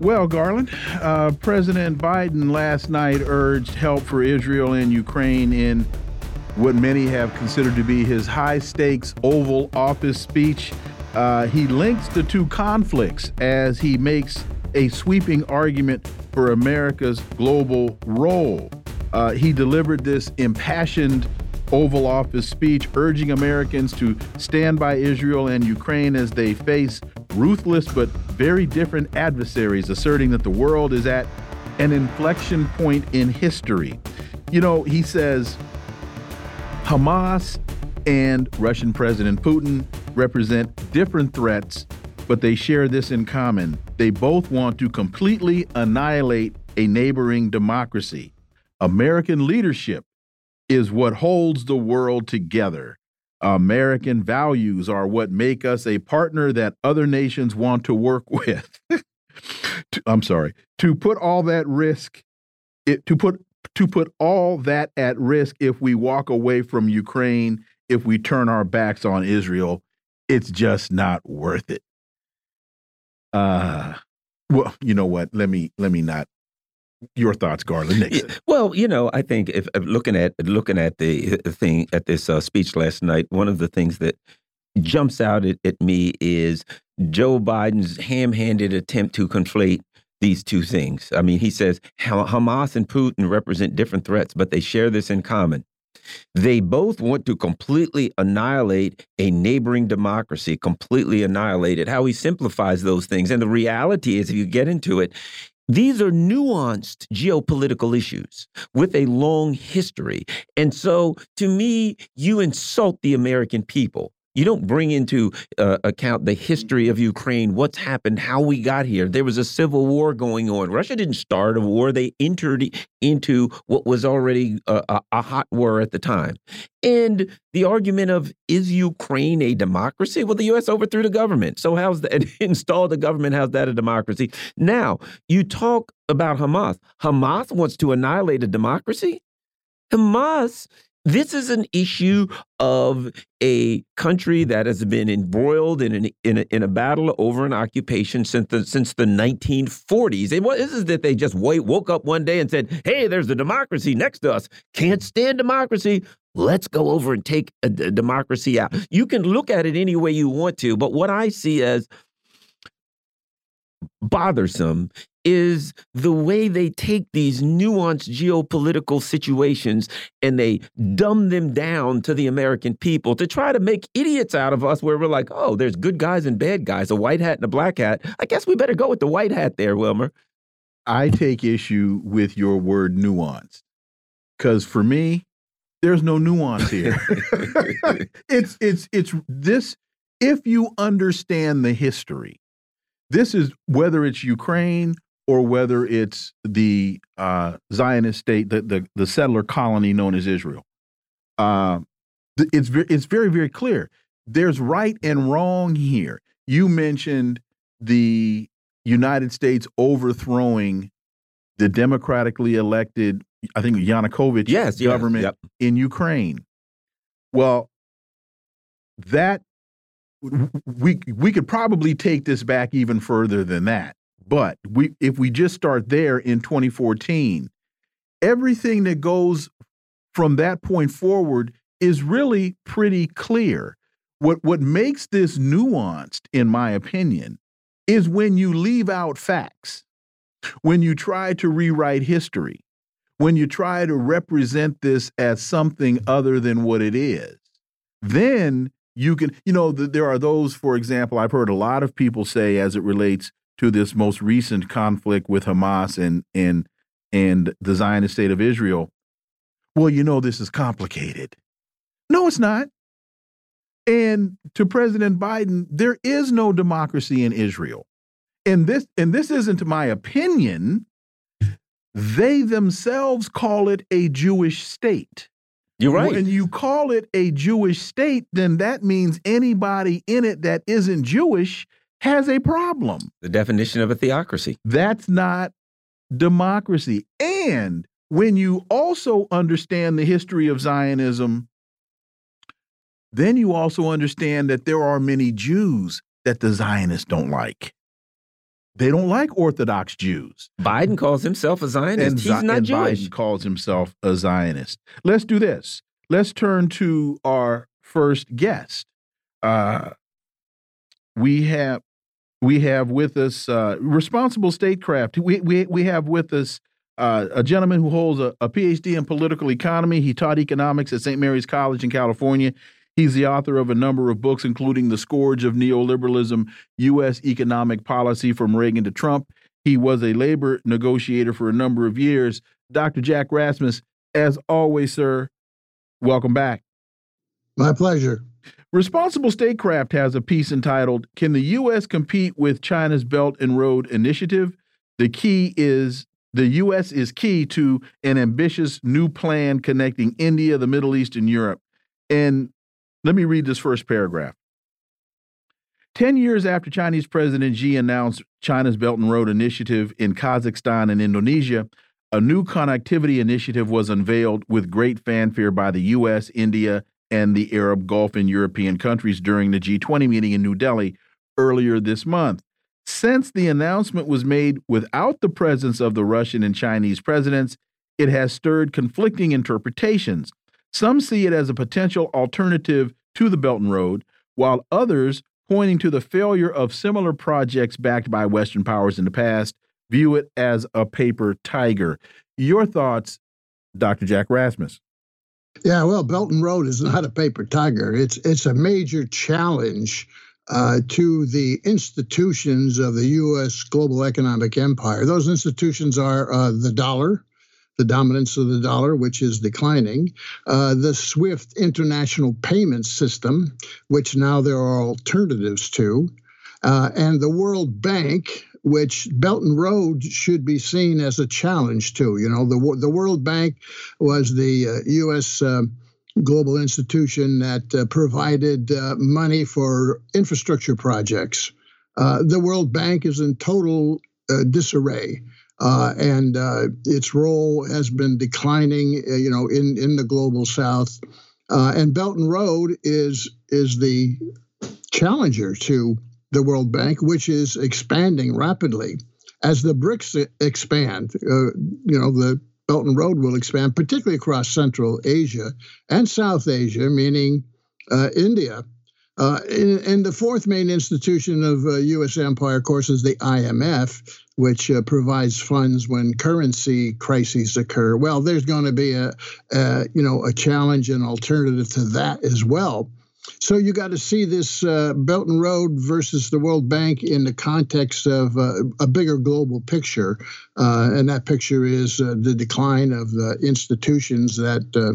Well, Garland, uh, President Biden last night urged help for Israel and Ukraine in what many have considered to be his high stakes Oval Office speech. Uh, he links the two conflicts as he makes a sweeping argument for America's global role. Uh, he delivered this impassioned Oval Office speech urging Americans to stand by Israel and Ukraine as they face ruthless but very different adversaries, asserting that the world is at an inflection point in history. You know, he says Hamas and Russian President Putin represent different threats, but they share this in common. They both want to completely annihilate a neighboring democracy. American leadership is what holds the world together. American values are what make us a partner that other nations want to work with. I'm sorry. To put all that risk, it, to put to put all that at risk if we walk away from Ukraine, if we turn our backs on Israel, it's just not worth it. Uh well, you know what? Let me let me not your thoughts, Garland Nixon. Well, you know, I think if, if looking at looking at the thing at this uh, speech last night, one of the things that jumps out at, at me is Joe Biden's ham-handed attempt to conflate these two things. I mean, he says Hamas and Putin represent different threats, but they share this in common. They both want to completely annihilate a neighboring democracy, completely annihilate it. How he simplifies those things. And the reality is, if you get into it, these are nuanced geopolitical issues with a long history. And so, to me, you insult the American people. You don't bring into uh, account the history of Ukraine, what's happened, how we got here. There was a civil war going on. Russia didn't start a war, they entered into what was already a, a hot war at the time. And the argument of is Ukraine a democracy? Well, the U.S. overthrew the government. So, how's that installed the government? How's that a democracy? Now, you talk about Hamas. Hamas wants to annihilate a democracy. Hamas this is an issue of a country that has been embroiled in an, in, a, in a battle over an occupation since the since the 1940s. And what is that they just woke up one day and said, "Hey, there's a democracy next to us. Can't stand democracy. Let's go over and take a, a democracy out." You can look at it any way you want to, but what I see as bothersome is the way they take these nuanced geopolitical situations and they dumb them down to the American people to try to make idiots out of us where we're like, oh, there's good guys and bad guys, a white hat and a black hat. I guess we better go with the white hat there, Wilmer. I take issue with your word nuanced because for me, there's no nuance here. it's it's it's this if you understand the history this is whether it's Ukraine or whether it's the uh, Zionist state, the, the, the settler colony known as Israel. Uh, it's it's very very clear. There's right and wrong here. You mentioned the United States overthrowing the democratically elected, I think Yanukovych yes, government yes, yep. in Ukraine. Well, that we we could probably take this back even further than that. But we if we just start there in 2014, everything that goes from that point forward is really pretty clear. What what makes this nuanced in my opinion is when you leave out facts. When you try to rewrite history, when you try to represent this as something other than what it is, then you can you know there are those for example i've heard a lot of people say as it relates to this most recent conflict with hamas and and and the zionist state of israel well you know this is complicated no it's not And to President Biden, there is no democracy in Israel. And this and this isn't my opinion. They themselves call it a Jewish state. You're right. When you call it a Jewish state, then that means anybody in it that isn't Jewish has a problem. The definition of a theocracy. That's not democracy. And when you also understand the history of Zionism, then you also understand that there are many Jews that the Zionists don't like. They don't like Orthodox Jews. Biden calls himself a Zionist. And, He's not and Jewish. Biden calls himself a Zionist. Let's do this. Let's turn to our first guest. Uh, we have we have with us uh, responsible statecraft. We we we have with us uh, a gentleman who holds a, a PhD in political economy. He taught economics at St. Mary's College in California. He's the author of a number of books, including The Scourge of Neoliberalism U.S. Economic Policy from Reagan to Trump. He was a labor negotiator for a number of years. Dr. Jack Rasmus, as always, sir, welcome back. My pleasure. Responsible Statecraft has a piece entitled Can the U.S. Compete with China's Belt and Road Initiative? The key is the U.S. is key to an ambitious new plan connecting India, the Middle East, and Europe. And let me read this first paragraph. 10 years after Chinese President Xi announced China's Belt and Road Initiative in Kazakhstan and Indonesia, a new connectivity initiative was unveiled with great fanfare by the U.S., India, and the Arab Gulf and European countries during the G20 meeting in New Delhi earlier this month. Since the announcement was made without the presence of the Russian and Chinese presidents, it has stirred conflicting interpretations. Some see it as a potential alternative to the Belt and Road, while others, pointing to the failure of similar projects backed by Western powers in the past, view it as a paper tiger. Your thoughts, Dr. Jack Rasmus? Yeah, well, Belt and Road is not a paper tiger. It's it's a major challenge uh, to the institutions of the U.S. global economic empire. Those institutions are uh, the dollar, the dominance of the dollar, which is declining, uh, the SWIFT international payment system, which now there are alternatives to, uh, and the World Bank, which Belt and Road should be seen as a challenge to. You know, the the World Bank was the uh, U.S. Uh, global institution that uh, provided uh, money for infrastructure projects. Uh, the World Bank is in total uh, disarray. and its role has been declining, you know, in, in the global south. and Belt and Road is is the challenger to the World Bank, which is expanding rapidly. As the BRICS expand, uh, you know, the Belt and Road will expand, particularly across Central Asia and South Asia, meaning uh, India. Uh, and, and, the fourth main institution of uh, U.S. empire, of course, is the IMF, which uh, provides funds when currency crises occur. Well, there's going to be a, a, you know a challenge and alternative to that as well. So you got to see this uh, Belt and Road versus the World Bank in the context of uh, a bigger global picture, uh, and that picture is uh, the decline of the institutions that uh,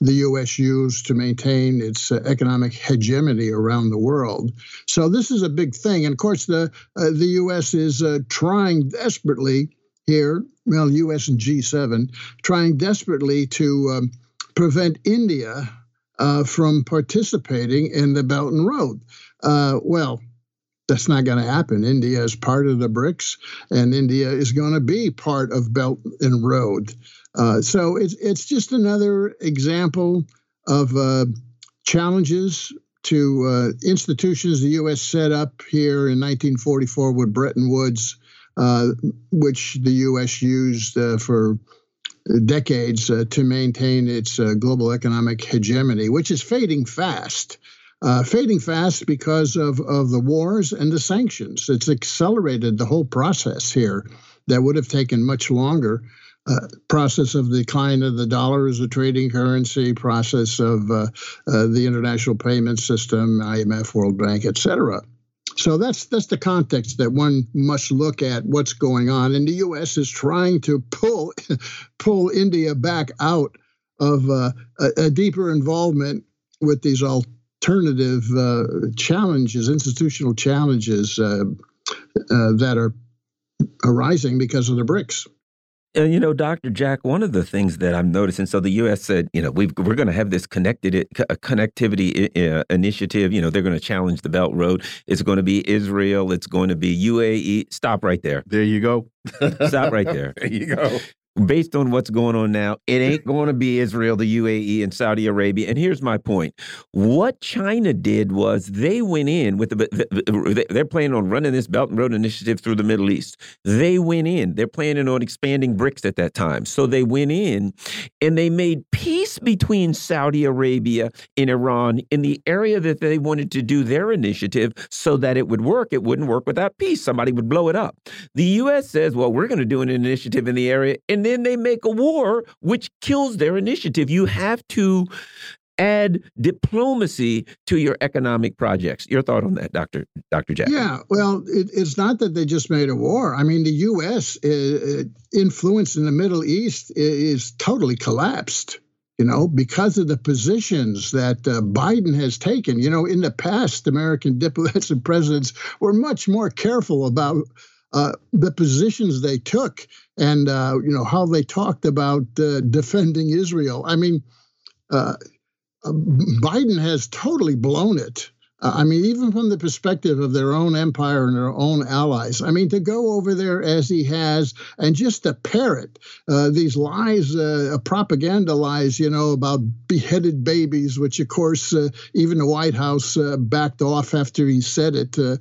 the U.S. used to maintain its uh, economic hegemony around the world. So this is a big thing, and of course the the U.S. is trying desperately here, well, U.S. and G7, trying desperately to um, prevent India uh, from participating in the Belt and Road. Uh, well, that's not going to happen. India is part of the BRICS, and India is going to be part of Belt and Road. Uh, so it's it's just another example of uh, challenges to uh, institutions the U.S. set up here in 1944 with Bretton Woods, uh, which the U.S. used uh, for decades uh, to maintain its uh, global economic hegemony, which is fading fast. Uh, fading fast because of, of the wars and the sanctions. It's accelerated the whole process here that would have taken much longer. Uh, process of decline of the dollar as a trading currency, process of uh, uh, the international payment system, IMF, World Bank, et cetera. So that's that's the context that one must look at what's going on. And the U.S. is trying to pull pull India back out of uh, a, a, deeper involvement with these alternative uh, challenges, institutional challenges uh, uh, that are arising because of the BRICS. And you know, Dr. Jack, one of the things that I'm noticing, so the U.S. said, you know, we are going to have this connected connectivity initiative. You know, they're going to challenge the Belt Road. It's going to be Israel. It's going to be UAE. Stop right there. There you go. Stop right there. there you go based on what's going on now, it ain't going to be Israel, the UAE, and Saudi Arabia. And here's my point: what China did was they went in with the they're planning on running this Belt and Road Initiative through the Middle East. They went in. They're planning on expanding BRICS at that time. So they went in, and they made peace between Saudi Arabia and Iran in the area that they wanted to do their initiative, so that it would work. It wouldn't work without peace. Somebody would blow it up. The U.S. says, "Well, we're going to do an initiative in the area," and then they make a war which kills their initiative. You have to add diplomacy to your economic projects. Your thought on that, Doctor Doctor Jack? Yeah, well, it, it's not that they just made a war. I mean, the U.S. Uh, uh, influence in the Middle East is, totally collapsed. You know, because of the positions that uh, Biden has taken. You know, in the past, American diplomats and presidents were much more careful about uh, the positions they took and uh, you know how they talked about uh, defending Israel. I mean, uh, uh, Biden has totally blown it. Uh, I mean, even from the perspective of their own empire and their own allies. I mean, to go over there as he has and just to parrot uh, these lies, uh, propaganda lies, you know, about beheaded babies, which of course uh, even the White House uh, backed off after he said it. Uh,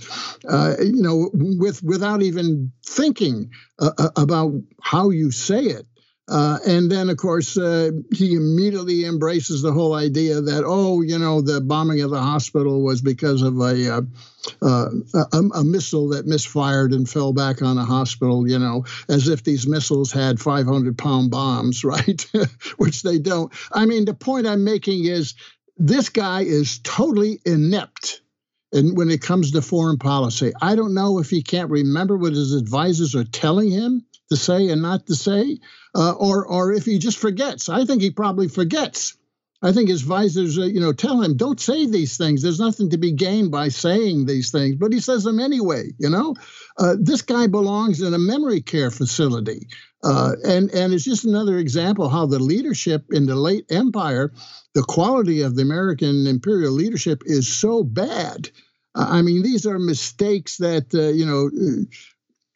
you know, with without even thinking about how you say it. Uh, and then, of course, uh, he immediately embraces the whole idea that, oh, you know, the bombing of the hospital was because of a, uh, uh a, a, missile that misfired and fell back on a hospital, you know, as if these missiles had 500 pound bombs, right? Which they don't. I mean, the point I'm making is this guy is totally inept. And when it comes to foreign policy, I don't know if he can't remember what his advisors are telling him to say and not to say, uh, or or if he just forgets. I think he probably forgets. I think his advisors, uh, you know, tell him don't say these things. There's nothing to be gained by saying these things, but he says them anyway. You know, uh, this guy belongs in a memory care facility, uh, and and it's just another example how the leadership in the late empire, the quality of the American imperial leadership is so bad. I mean, these are mistakes that uh, you know uh,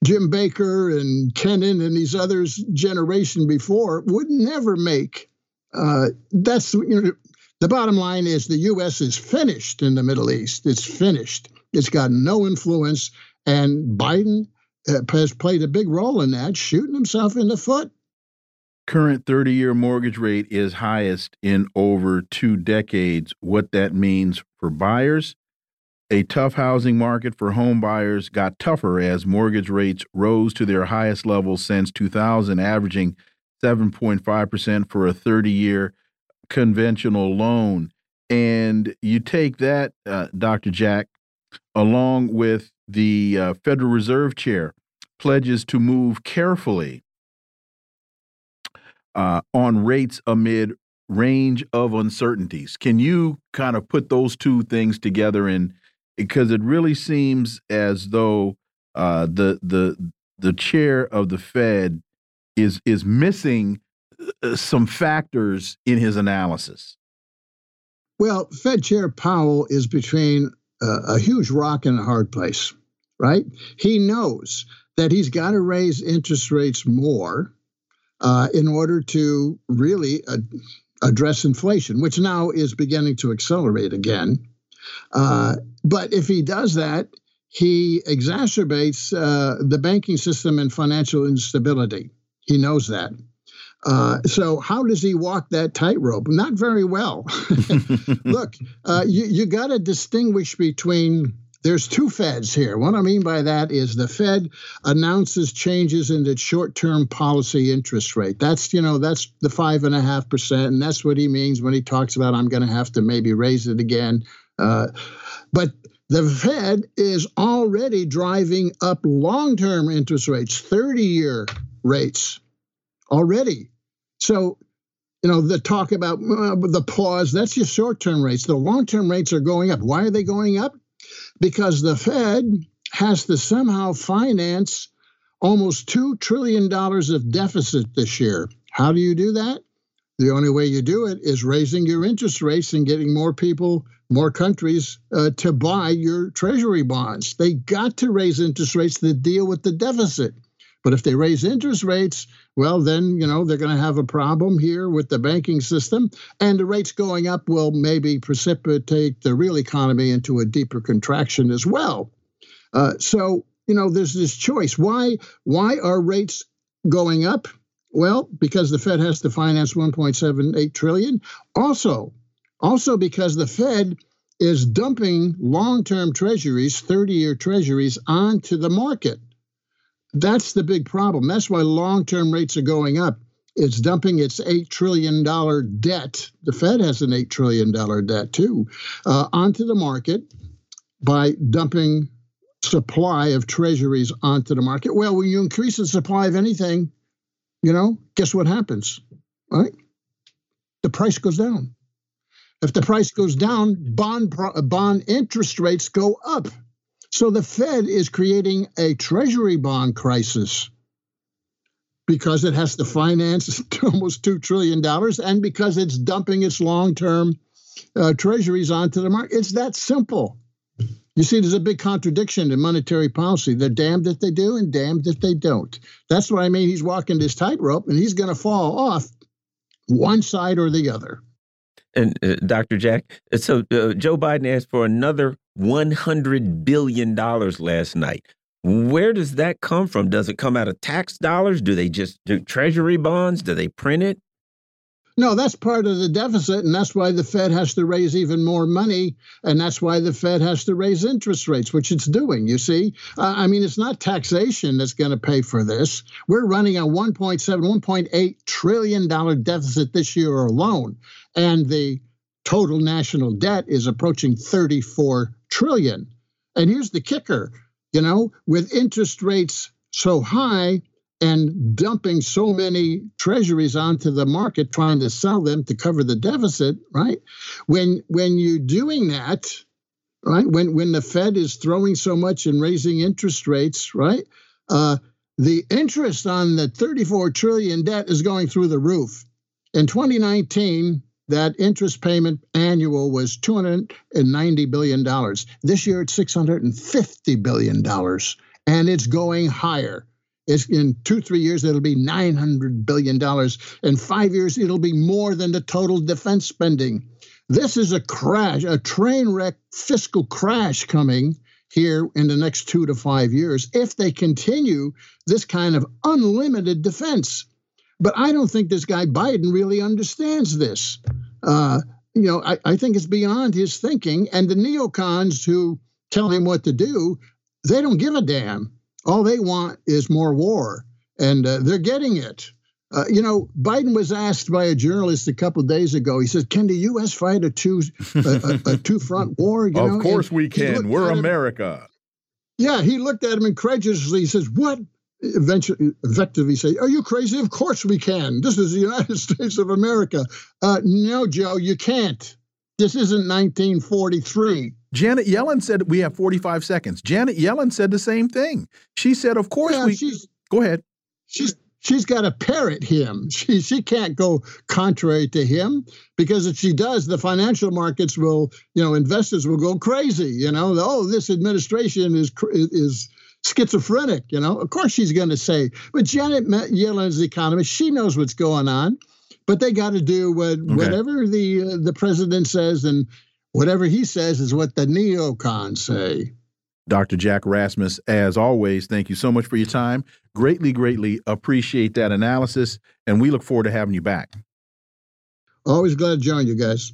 Jim Baker and Kennan and these others generation before would never make. Uh, that's you know, the bottom line is the U.S. is finished in the Middle East. It's finished. It's got no influence, and Biden uh, has played a big role in that, shooting himself in the foot. Current 30 year mortgage rate is highest in over two decades. What that means for buyers a tough housing market for home buyers got tougher as mortgage rates rose to their highest level since 2000, averaging 7.5% for a 30 year conventional loan. And you take that, uh, Dr. Jack, along with the uh, Federal Reserve Chair pledges to move carefully uh, on rates amid range of uncertainties. Can you kind of put those two things together and because it really seems as though uh, the the the chair of the Fed is is missing uh, some factors in his analysis. Well, Fed Chair Powell is between a huge rock and a hard place, right? He knows that he's got to raise interest rates more uh, in order to really uh, address inflation, which now is beginning to accelerate again. Uh, but if he does that, he exacerbates uh, the banking system and financial instability. He knows that. Uh, so how does he walk that tightrope? Not very well. Look, uh, you you got to distinguish between. There's two Feds here. What I mean by that is the Fed announces changes in its short-term policy interest rate. That's you know that's the five and a half percent, and that's what he means when he talks about I'm going to have to maybe raise it again but the Fed is already driving up long term interest rates, 30 year rates already. So you know, the talk about uh, the pause, that's your short term rates. The long term rates are going up. Why are they going up? Because the Fed has to somehow finance almost $2 trillion of deficit this year. How do you do that? The only way you do it is raising your interest rates and getting more people, more countries uh, to buy your treasury bonds. They got to raise interest rates to deal with the deficit. But if they raise interest rates, well, then, you know, they're going to have a problem here with the banking system. And the rates going up will maybe precipitate the real economy into a deeper contraction as well. Uh, so, you know, there's this choice. Why, why are rates going up? Well, because the Fed has to finance 1.78 trillion. Also, also because the Fed is dumping long-term treasuries, 30-year treasuries onto the market. That's the big problem. That's why long-term rates are going up. It's dumping its $8 trillion debt. The Fed has an $8 trillion debt too, uh, onto the market by dumping supply of treasuries onto the market. Well, when you increase the supply of anything, you know, guess what happens? Right? The price goes down. If the price goes down, bond bond interest rates go up. So the Fed is creating a treasury bond crisis because it has to finance almost $2 trillion and because it's dumping its long term uh, treasuries onto the market. It's that simple. You see, there's a big contradiction in monetary policy. They're damned if they do and damned if they don't. That's what I mean. He's walking this tightrope and he's going to fall off one side or the other. And uh, Dr. Jack, uh, so uh, Joe Biden asked for another $100 billion last night. Where does that come from? Does it come out of tax dollars? Do they just do treasury bonds? Do they print it? No, that's part of the deficit, and that's why the Fed has to raise even more money, and that's why the Fed has to raise interest rates, which it's doing. You see, uh, I mean, it's not taxation that's going to pay for this. We're running a 1.7, 1.8 trillion dollar deficit this year alone, and the total national debt is approaching 34 trillion. And here's the kicker, you know, with interest rates so high, and dumping so many treasuries onto the market trying to sell them to cover the deficit right when when you're doing that right when when the fed is throwing so much and raising interest rates right uh, the interest on the 34 trillion debt is going through the roof in 2019 that interest payment annual was 290 billion dollars this year it's 650 billion dollars and it's going higher it's in two, three years, it'll be $900 billion. In five years, it'll be more than the total defense spending. This is a crash, a train wreck fiscal crash coming here in the next two to five years if they continue this kind of unlimited defense. But I don't think this guy Biden really understands this. Uh, you know, I, I think it's beyond his thinking. And the neocons who tell him what to do, they don't give a damn. All they want is more war, and uh, they're getting it. Uh, you know, Biden was asked by a journalist a couple days ago. He said, "Can the U.S. fight a two a, a, a two front war?" You of know? course and we can. We're America. Him, yeah, he looked at him incredulously. He says, "What?" Eventually, effectively say, "Are you crazy? Of course we can. This is the United States of America." Uh, no, Joe, you can't. This isn't 1943. Janet Yellen said we have 45 seconds. Janet Yellen said the same thing. She said, "Of course yeah, we." She's, go ahead. She's she's got to parrot him. She she can't go contrary to him because if she does, the financial markets will, you know, investors will go crazy. You know, oh, this administration is is schizophrenic. You know, of course she's going to say. But Janet Yellen is the economist. She knows what's going on. But they got to do what okay. whatever the uh, the president says and Whatever he says is what the neocons say. Dr. Jack Rasmus, as always, thank you so much for your time. Greatly, greatly appreciate that analysis, and we look forward to having you back. Always glad to join you guys.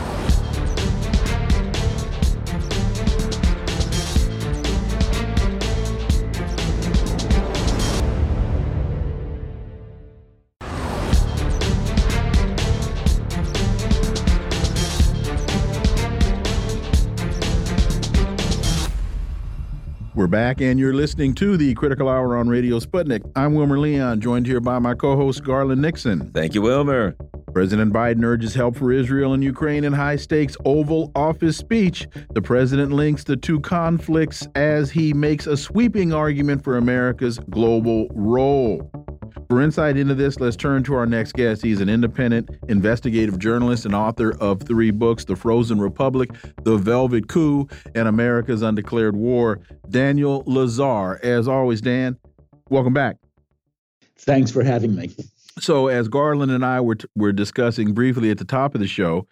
Back, and you're listening to the Critical Hour on Radio Sputnik. I'm Wilmer Leon, joined here by my co host, Garland Nixon. Thank you, Wilmer. President Biden urges help for Israel and Ukraine in high stakes Oval Office speech. The president links the two conflicts as he makes a sweeping argument for America's global role. For insight into this, let's turn to our next guest. He's an independent investigative journalist and author of three books The Frozen Republic, The Velvet Coup, and America's Undeclared War. Daniel Lazare. As always, Dan, welcome back. Thanks for having me. So, as Garland and I were, were discussing briefly at the top of the show,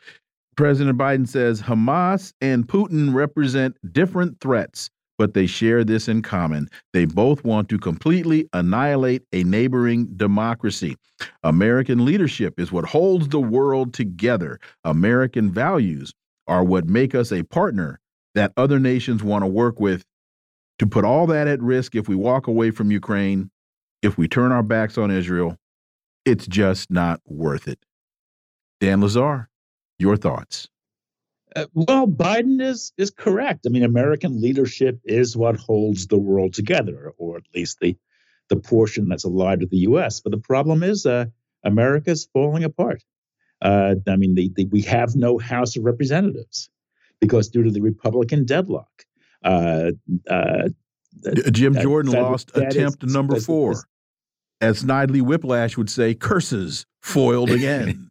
President Biden says Hamas and Putin represent different threats but they share this in common. They both want to completely annihilate a neighboring democracy. American leadership is what holds the world together. American values are what make us a partner that other nations want to work with. To put all that at risk if we walk away from Ukraine, if we turn our backs on Israel, it's just not worth it. Dan Lazare, your thoughts. Uh, well, Biden is is correct. I mean, American leadership is what holds the world together, or at least the the portion that's allied with the U.S. But the problem is, uh, America's falling apart. Uh, I mean, the, the, we have no House of Representatives because due to the Republican deadlock. Uh, uh, Jim Jordan lost attempt is, number four. Is, As Snidely Whiplash would say, curses foiled again.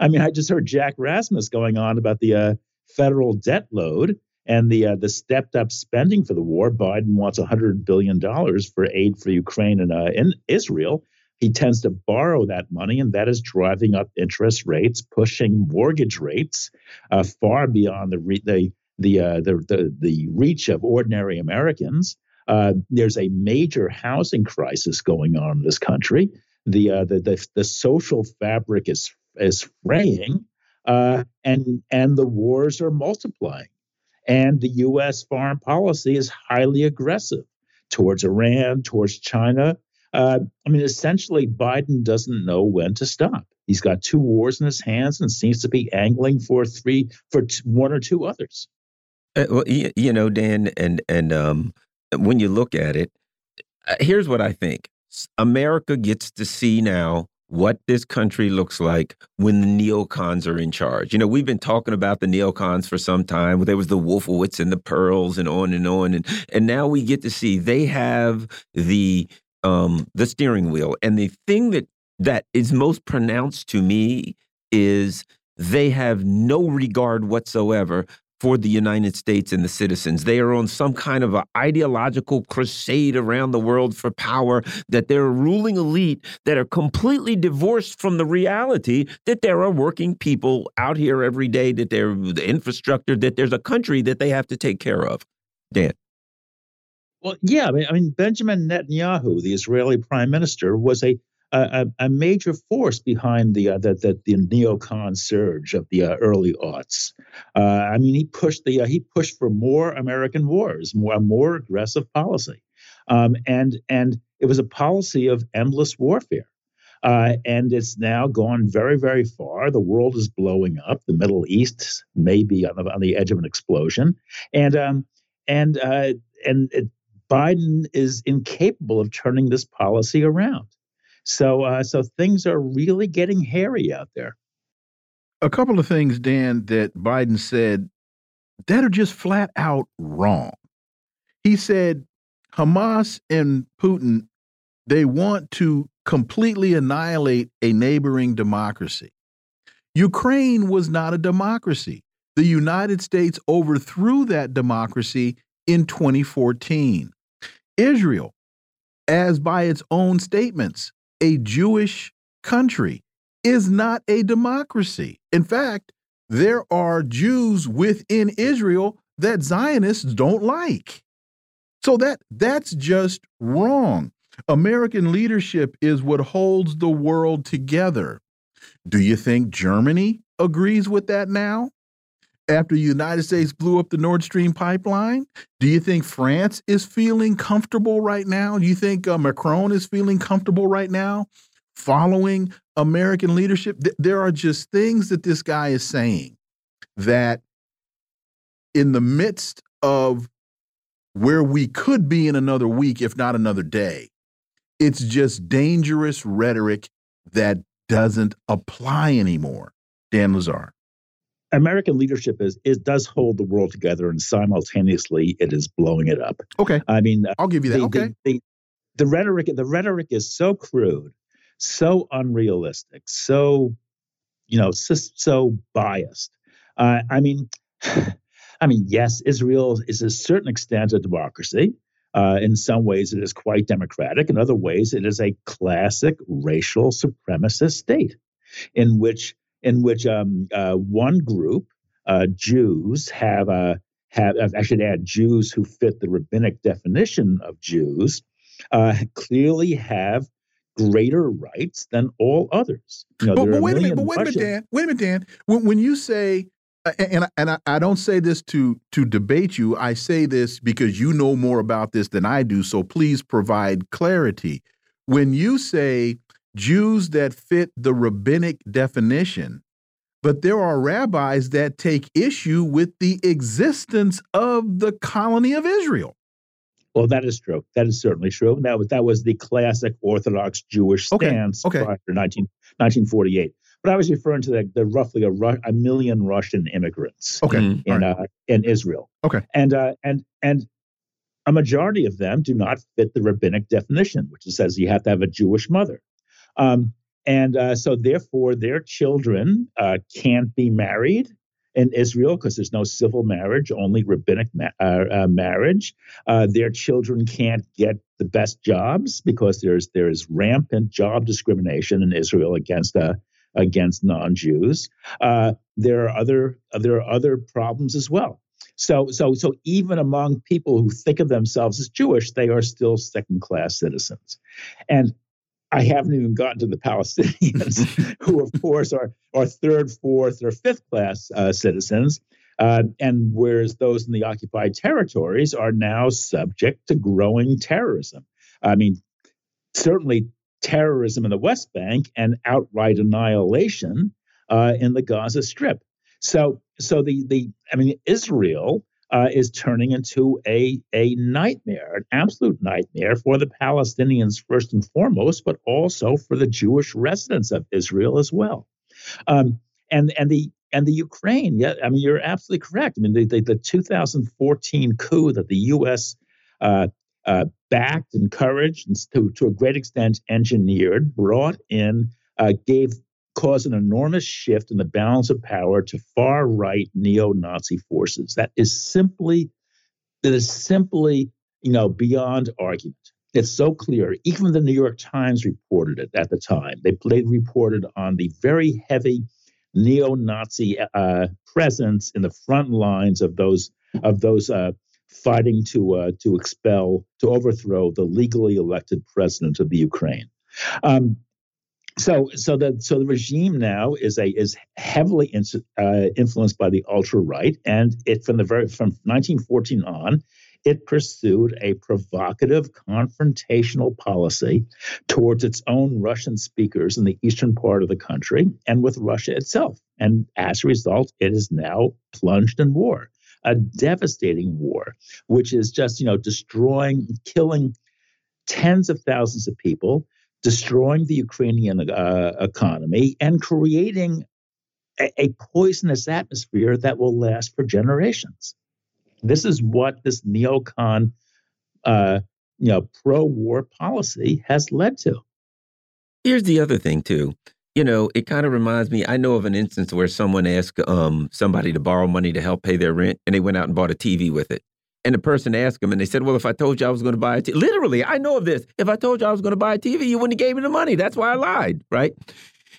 I mean, I just heard Jack Rasmus going on about the uh, federal debt load and the uh, the stepped up spending for the war. Biden wants hundred billion dollars for aid for Ukraine and uh, in Israel. He tends to borrow that money, and that is driving up interest rates, pushing mortgage rates uh, far beyond the re- the the, uh, the, the the reach of ordinary Americans. Uh, there's a major housing crisis going on in this country the uh, the, the, the social fabric is is fraying, uh, and and the wars are multiplying, and the U.S. foreign policy is highly aggressive towards Iran, towards China. Uh, I mean, essentially, Biden doesn't know when to stop. He's got two wars in his hands and seems to be angling for three, for one or two others. Uh, well, you, you, know, Dan, and and um, when you look at it, uh, here's what I think. America gets to see now what this country looks like when the neocons are in charge. You know, we've been talking about the neocons for some time. There was the Wolfowitz and the Perles and on and on, and and now we get to see they have the um, the steering wheel. And the thing that that is most pronounced to me is they have no regard whatsoever for the United States and the citizens. They are on some kind of an ideological crusade around the world for power, that they're a ruling elite that are completely divorced from the reality that there are working people out here every day, that they're the infrastructure, that there's a country that they have to take care of. Dan. Well, yeah, I mean, I mean Benjamin Netanyahu, the Israeli prime minister, was a a, a, major force behind the, uh, the, the, the neocon surge of the uh, early aughts. Uh, I mean, he pushed the uh, he pushed for more American wars, more more aggressive policy, um, and and it was a policy of endless warfare. Uh, and it's now gone very, very far. The world is blowing up. The Middle East may be on the, on the edge of an explosion, and um, and uh, and it, Biden is incapable of turning this policy around. So, uh, so things are really getting hairy out there. A couple of things, Dan, that Biden said that are just flat out wrong. He said Hamas and Putin they want to completely annihilate a neighboring democracy. Ukraine was not a democracy. The United States overthrew that democracy in 2014. Israel, as by its own statements, a Jewish country is not a democracy. In fact, there are Jews within Israel that Zionists don't like. So that that's just wrong. American leadership is what holds the world together. Do you think Germany agrees with that now? After the United States blew up the Nord Stream pipeline? Do you think France is feeling comfortable right now? Do you think uh, Macron is feeling comfortable right now following American leadership? Th there are just things that this guy is saying that in the midst of where we could be in another week, if not another day. It's just dangerous rhetoric that doesn't apply anymore. Dan Lazare. American leadership is, is does hold the world together, and simultaneously it is blowing it up. Okay, I mean, I'll give you that. the, okay, the, the, the rhetoric the rhetoric is so crude, so unrealistic, so you know, so, so biased. Uh, I mean, I mean, yes, Israel is a certain extent a democracy. Uh, in some ways, it is quite democratic. In other ways, it is a classic racial supremacist state, in which in which um, uh, one group, uh, Jews, have a have I should add Jews who fit the rabbinic definition of Jews, uh, clearly have greater rights than all others. You know, but, but wait a minute, but wait a minute, Dan. Wait a minute, Dan. When, when you say and and I, don't say this to to debate you. I say this because you know more about this than I do. So please provide clarity. When you say Jews that fit the rabbinic definition, but there are rabbis that take issue with the existence of the colony of Israel. Well, that is true. That is certainly true. That was that was the classic Orthodox Jewish stance okay. Okay. prior to 19, 1948. But I was referring to the, the roughly a, a, million Russian immigrants okay. in right. uh, in Israel. Okay, and uh, and and a majority of them do not fit the rabbinic definition, which says you have to have a Jewish mother. Um, and uh, so, therefore, their children uh, can't be married in Israel because there's no civil marriage, only rabbinic ma- uh, uh, marriage. Uh, their children can't get the best jobs because there's there's rampant job discrimination in Israel against uh, against non-Jews. There are other there are other problems as well. So so so even among people who think of themselves as Jewish, they are still second-class citizens. And I haven't even gotten to the Palestinians, who, of course, are, are third, fourth, or fifth class uh, citizens. Uh, and whereas those in the occupied territories are now subject to growing terrorism. I mean, certainly terrorism in the West Bank and outright annihilation uh, in the Gaza Strip. So, so the the I mean, Israel uh, is turning into a a nightmare, an absolute nightmare for the Palestinians first and foremost, but also for the Jewish residents of Israel as well. Um, and and the and the Ukraine, yeah, I mean, you're absolutely correct. I mean, the the, the 2014 coup that the U.S. Uh, uh, backed, encouraged, and to, to a great extent engineered, brought in, uh, gave caused an enormous shift in the balance of power to far right neo-Nazi forces. That is simply that is simply you know beyond argument. It's so clear. Even the New York Times reported it at the time. They, they reported on the very heavy neo-Nazi uh, presence in the front lines of those of those uh, fighting to uh, to expel to overthrow the legally elected president of the Ukraine. Um, so so the so the regime now is a is heavily in, uh, influenced by the ultra right, and it from the very from 1914 on, it pursued a provocative confrontational policy towards its own Russian speakers in the eastern part of the country and with Russia itself. And as a result, it is now plunged in war a devastating war, which is just, you know, destroying, killing tens of thousands of people, destroying the Ukrainian uh, economy, and creating a, a poisonous atmosphere that will last for generations. This is what this neocon, uh, you know, pro-war policy has led to. Here's the other thing too you know, it kind of reminds me. I know of an instance where someone asked um, somebody to borrow money to help pay their rent, and they went out and bought a TV with it. And the person asked them, and they said, "Well, if I told you I was going to buy a TV, literally, I know of this. If I told you I was going to buy a TV, you wouldn't have gave me the money. That's why I lied, right?"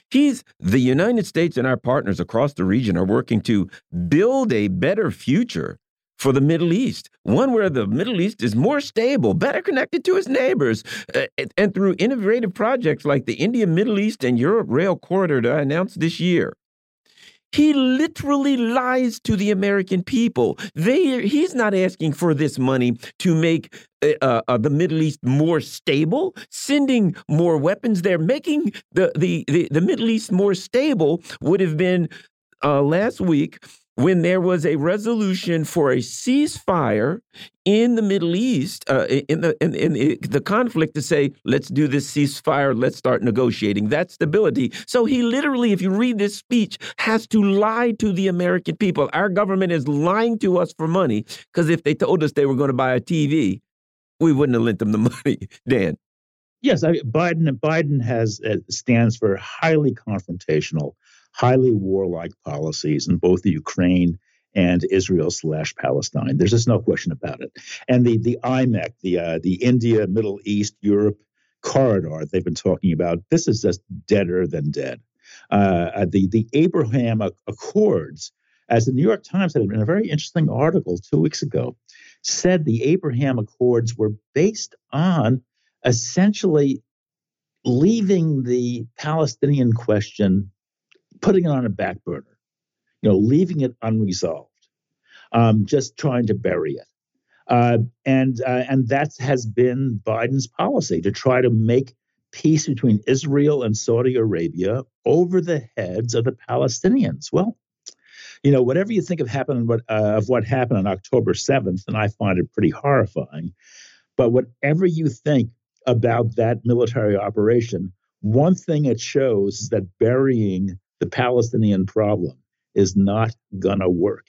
He's the United States and our partners across the region are working to build a better future for the Middle East, one where the Middle East is more stable, better connected to its neighbors, uh, and through innovative projects like the India, Middle East, and Europe Rail Corridor that I announced this year. He literally lies to the American people. They, he's not asking for this money to make uh, uh, uh the Middle East more stable, sending more weapons there, making the, the, the, the Middle East more stable would have been uh, last week when there was a resolution for a ceasefire in the Middle East, uh, in the in, in, the conflict, to say, let's do this ceasefire, let's start negotiating. That's stability. So he literally, if you read this speech, has to lie to the American people. Our government is lying to us for money because if they told us they were going to buy a TV, we wouldn't have lent them the money. Dan. Yes, I, Biden. Biden has uh, stands for highly confrontational highly warlike policies in both the Ukraine and Israel slash Palestine. There's just no question about it. And the the IMEC, the uh, the India, Middle East, Europe corridor they've been talking about, this is just deader than dead. Uh, uh the the Abraham Accords, as the New York Times had in a very interesting article two weeks ago, said the Abraham Accords were based on essentially leaving the Palestinian question putting it on a back burner, you know, leaving it unresolved, um, just trying to bury it. Uh, and uh, and that has been Biden's policy to try to make peace between Israel and Saudi Arabia over the heads of the Palestinians. Well, you know, whatever you think of happened what, uh, of what happened on October seventh, and I find it pretty horrifying. But whatever you think about that military operation, one thing it shows is that burying the Palestinian problem is not going to work.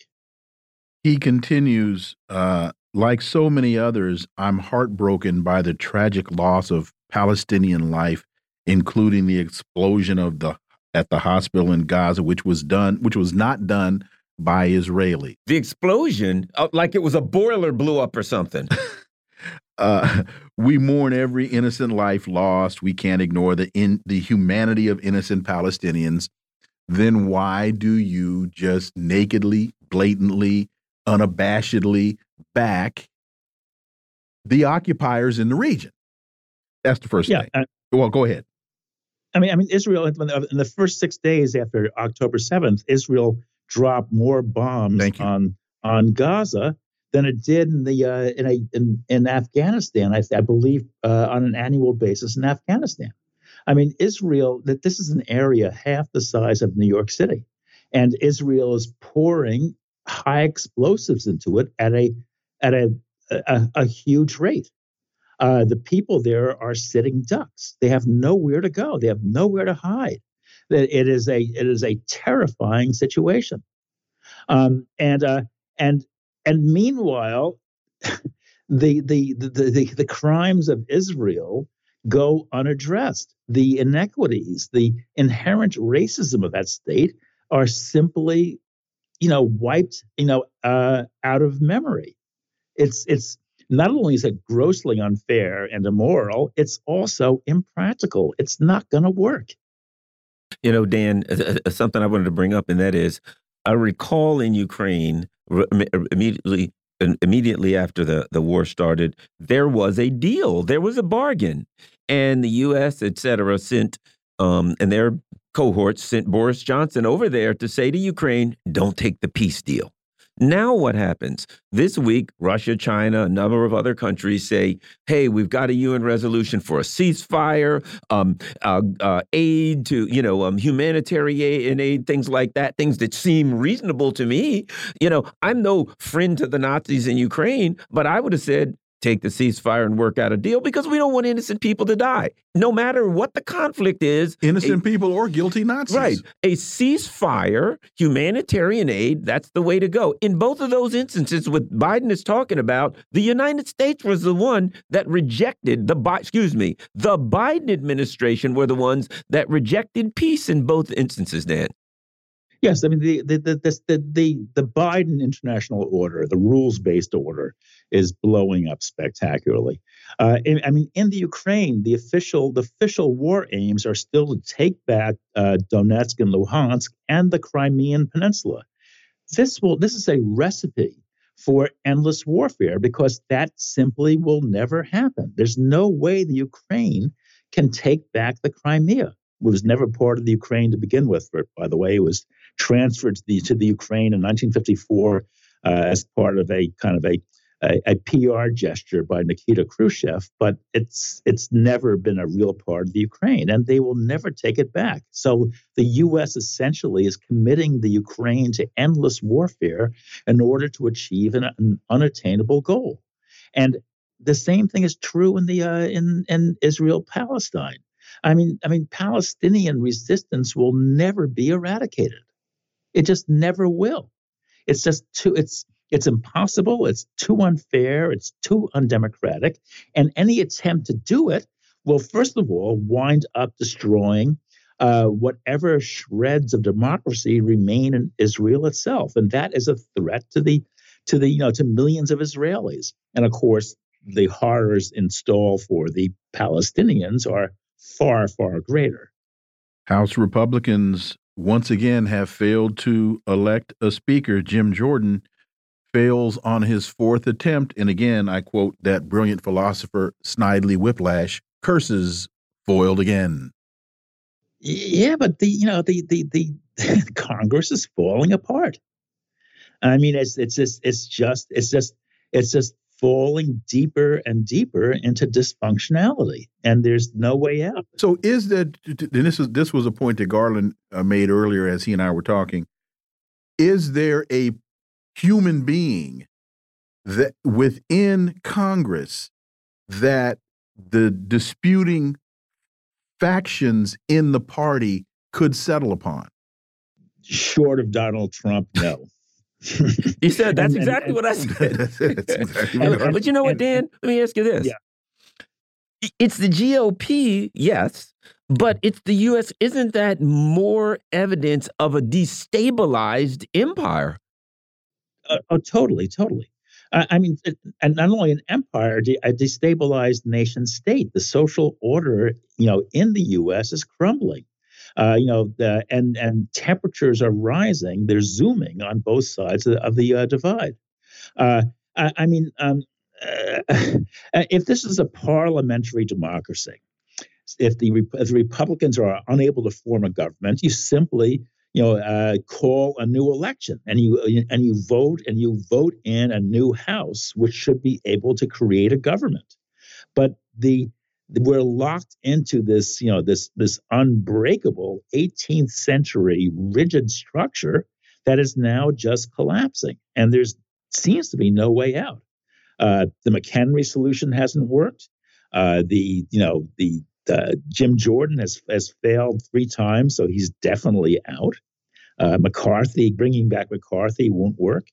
He continues, uh, like so many others, I'm heartbroken by the tragic loss of Palestinian life, including the explosion of the at the hospital in Gaza, which was done, which was not done by Israeli. The explosion, uh, like it was a boiler blew up or something. uh, we mourn every innocent life lost. We can't ignore the in the humanity of innocent Palestinians then why do you just nakedly, blatantly, unabashedly back the occupiers in the region? That's the first yeah, thing. Uh, well, go ahead. I mean, I mean, Israel in the first six days after October seventh, Israel dropped more bombs on on Gaza than it did in the uh, in a in, in Afghanistan. I, I believe uh, on an annual basis in Afghanistan. I mean, Israel, that this is an area half the size of New York City, and Israel is pouring high explosives into it at a at a a, a huge rate. Uh, the people there are sitting ducks. They have nowhere to go. They have nowhere to hide. It is a it is a terrifying situation. Um, and uh, and and meanwhile, the, the the the the crimes of Israel go unaddressed. The inequities, the inherent racism of that state are simply, you know, wiped, you know, uh, out of memory. It's it's not only is it grossly unfair and immoral, it's also impractical. It's not going to work. You know, Dan, something I wanted to bring up, and that is, I recall in Ukraine immediately immediately after the, the war started, there was a deal, there was a bargain and the U.S., et cetera, sent um, and their cohorts sent Boris Johnson over there to say to Ukraine, "Don't take the peace deal." Now, what happens? This week, Russia, China, a number of other countries say, hey, we've got a UN resolution for a ceasefire, um, uh, uh, aid to, you know, um, humanitarian aid, things like that, things that seem reasonable to me. You know, I'm no friend to the Nazis in Ukraine, but I would have said, take the ceasefire and work out a deal because we don't want innocent people to die. No matter what the conflict is, innocent a, people or guilty Nazis. Right. A ceasefire, humanitarian aid, that's the way to go. In both of those instances, what Biden is talking about, the United States was the one that rejected the, excuse me, the Biden administration were the ones that rejected peace in both instances, Dan. Yes, I mean the the the the the, the Biden international order, the rules based order, is blowing up spectacularly. Uh, I mean, in the Ukraine, the official the official war aims are still to take back uh, Donetsk and Luhansk and the Crimean Peninsula. This will this is a recipe for endless warfare because that simply will never happen. There's no way the Ukraine can take back the Crimea. It was never part of the Ukraine to begin with. By the way, it was transferred to the, to the Ukraine in 1954 uh, as part of a kind of a a, a, PR gesture by Nikita Khrushchev, but it's it's never been a real part of the Ukraine, and they will never take it back. So the U.S. essentially is committing the Ukraine to endless warfare in order to achieve an, an unattainable goal, and the same thing is true in the uh, in in Israel Palestine. I mean, I mean, Palestinian resistance will never be eradicated. It just never will. It's just too. It's it's impossible. It's too unfair. It's too undemocratic. And any attempt to do it will, first of all, wind up destroying uh, whatever shreds of democracy remain in Israel itself, and that is a threat to the to the you know to millions of Israelis. And of course, the horrors installed for the Palestinians are far far greater. House Republicans once again have failed to elect a speaker. Jim Jordan fails on his fourth attempt. And again, I quote that brilliant philosopher, Snidely Whiplash, curses foiled again. Yeah, but the you know the the the Congress is falling apart. I mean, it's it's just it's just it's just it's just falling deeper and deeper into dysfunctionality, and there's no way out. So, is that? And this is this was a point that Garland uh, made earlier as he and I were talking. Is there a human being that within Congress that the disputing factions in the party could settle upon? Short of Donald Trump, no. You said that's and, exactly and, what I said. exactly but you know what, Dan? Let me ask you this. Yeah. It's the GOP, yes, but it's the U.S. Isn't that more evidence of a destabilized empire? Uh, oh, totally, totally. Uh, I mean, and not only an empire, a destabilized nation state. The social order, you know, in the U.S. is crumbling. Uh, you know, the, and and temperatures are rising. They're zooming on both sides of the, of the uh, divide. Uh, I, I, mean, um, if this is a parliamentary democracy, if the, if the Republicans are unable to form a government, you simply you know, uh, call a new election, and you and you vote and you vote in a new House, which should be able to create a government. But the we're locked into this, you know, this this unbreakable 18th century rigid structure that is now just collapsing, and there's seems to be no way out. Uh, the McHenry solution hasn't worked. Uh, the you know the uh, Jim Jordan has has failed three times, so he's definitely out. Uh, McCarthy, bringing back McCarthy won't work.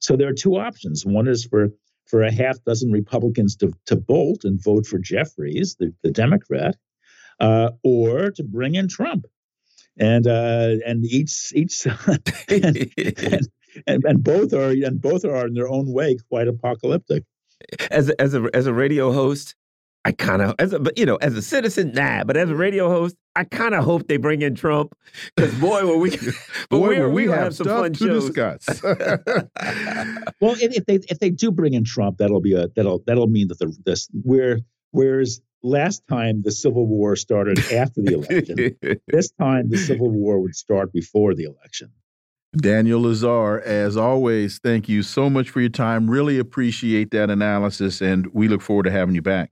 So there are two options. One is for for a half dozen Republicans to, to bolt and vote for Jeffries, the, the Democrat, uh, or to bring in Trump. And uh, and each each and, and, and, and both are and both are in their own way quite apocalyptic. As a, as a as a radio host, I kind of, as a, but you know, as a citizen, nah. But as a radio host, I kind of hope they bring in Trump because boy, will we, but boy, will we, we have, have some fun to shows. discuss. well, if they if they do bring in Trump, that'll be a that'll that'll mean that the this where whereas last time the Civil War started after the election, this time the Civil War would start before the election. Daniel Lazare, as always, thank you so much for your time. Really appreciate that analysis, and we look forward to having you back.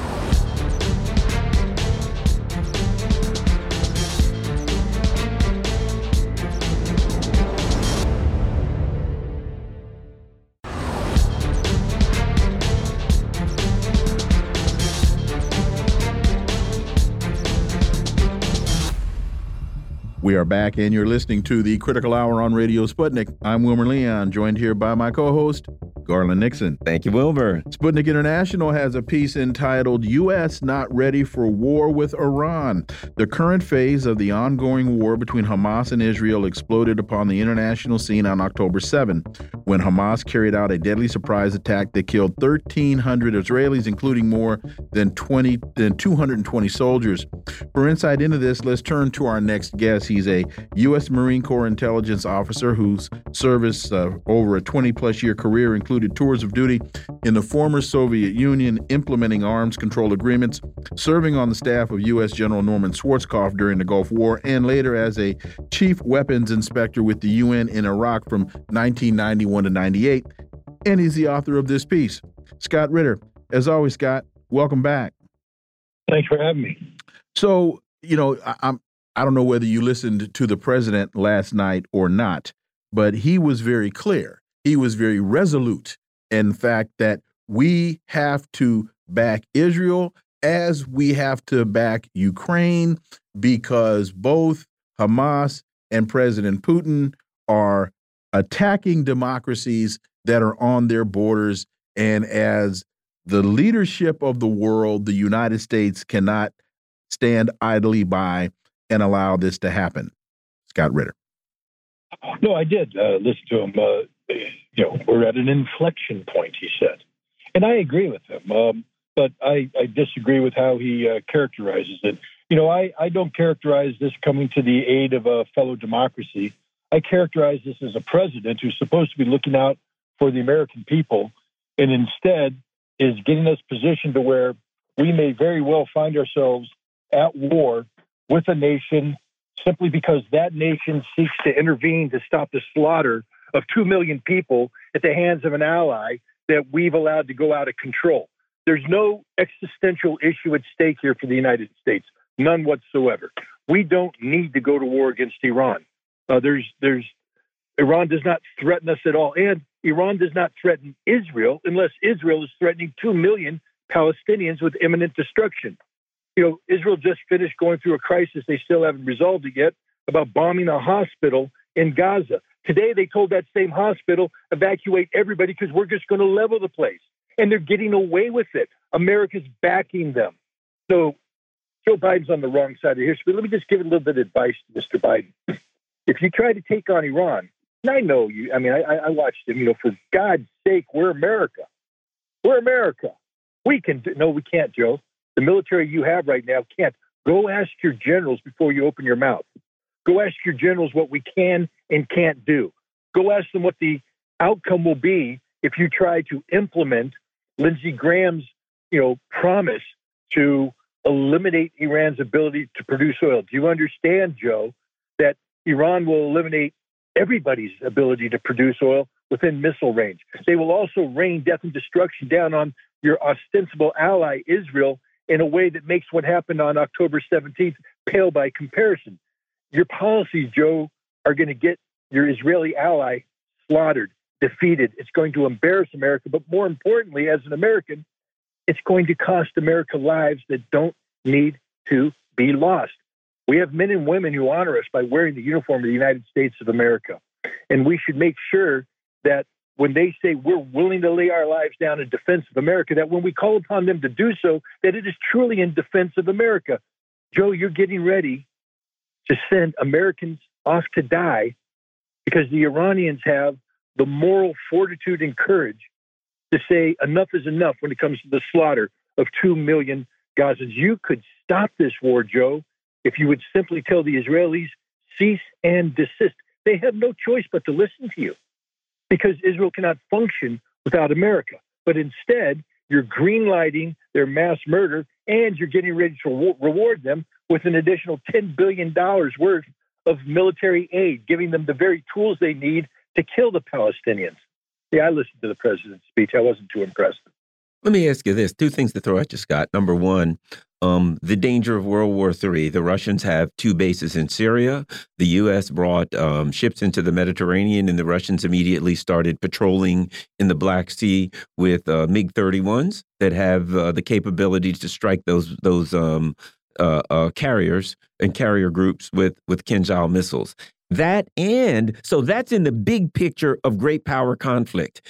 We are back, and you're listening to the Critical Hour on Radio Sputnik. I'm Wilmer Leon, joined here by my co host, Garland Nixon. Thank you, Wilmer. Sputnik International has a piece entitled U.S. Not Ready for War with Iran. The current phase of the ongoing war between Hamas and Israel exploded upon the international scene on October 7, when Hamas carried out a deadly surprise attack that killed 1,300 Israelis, including more than 20 than 220 soldiers. For insight into this, let's turn to our next guest. He's a U.S. Marine Corps intelligence officer whose service uh, over a 20 plus year career included tours of duty in the former Soviet Union, implementing arms control agreements, serving on the staff of U.S. General Norman Schwarzkopf during the Gulf War, and later as a chief weapons inspector with the UN in Iraq from 1991 to 98. And he's the author of this piece. Scott Ritter, as always, Scott, welcome back. Thanks for having me. So, you know, I, I'm I don't know whether you listened to the president last night or not, but he was very clear. He was very resolute in fact that we have to back Israel as we have to back Ukraine because both Hamas and President Putin are attacking democracies that are on their borders. And as the leadership of the world, the United States cannot stand idly by and allow this to happen. Scott Ritter. No, I did uh, listen to him. Uh, you know, we're at an inflection point, he said. And I agree with him. Um, but I, I, disagree with how he uh, characterizes it. You know, I, I don't characterize this coming to the aid of a fellow democracy. I characterize this as a president who's supposed to be looking out for the American people and instead is getting us positioned to where we may very well find ourselves at war with a nation simply because that nation seeks to intervene to stop the slaughter of 2 million people at the hands of an ally that we've allowed to go out of control. There's no existential issue at stake here for the United States, none whatsoever. We don't need to go to war against Iran. Uh, there's, there's, Iran does not threaten us at all, and Iran does not threaten Israel unless Israel is threatening 2 million Palestinians with imminent destruction you know, Israel just finished going through a crisis. They still haven't resolved it yet about bombing a hospital in Gaza. Today, they told that same hospital, evacuate everybody because we're just going to level the place. And they're getting away with it. America's backing them. So Joe Biden's on the wrong side of history. Let me just give a little bit of advice to Mr. Biden. If you try to take on Iran, and I know you, I mean, I, I watched him, you know, for God's sake, we're America. We're America. We can do, no, we can't, Joe the military you have right now can't. Go ask your generals before you open your mouth. Go ask your generals what we can and can't do. Go ask them what the outcome will be if you try to implement Lindsey Graham's, you know, promise to eliminate Iran's ability to produce oil. Do you understand, Joe, that Iran will eliminate everybody's ability to produce oil within missile range? They will also rain death and destruction down on your ostensible ally, Israel, in a way that makes what happened on October 17th pale by comparison. Your policies, Joe, are going to get your Israeli ally slaughtered, defeated. It's going to embarrass America. But more importantly, as an American, it's going to cost America lives that don't need to be lost. We have men and women who honor us by wearing the uniform of the United States of America. And we should make sure that when they say we're willing to lay our lives down in defense of America, that when we call upon them to do so, that it is truly in defense of America. Joe, you're getting ready to send Americans off to die because the Iranians have the moral fortitude and courage to say enough is enough when it comes to the slaughter of 2 million Gazans. You could stop this war, Joe, if you would simply tell the Israelis, cease and desist. They have no choice but to listen to you because Israel cannot function without America. But instead, you're greenlighting their mass murder and you're getting ready to reward them with an additional $10 billion worth of military aid, giving them the very tools they need to kill the Palestinians. Yeah, I listened to the president's speech. I wasn't too impressed. Let me ask you this two things to throw at you, Scott. Number one, um, the danger of World War III. The Russians have two bases in Syria. The U.S. brought um, ships into the Mediterranean, and the Russians immediately started patrolling in the Black Sea with uh, MiG 31s that have uh, the capability to strike those those um, uh, uh, carriers and carrier groups with with Kinzhal missiles. That and so that's in the big picture of great power conflict.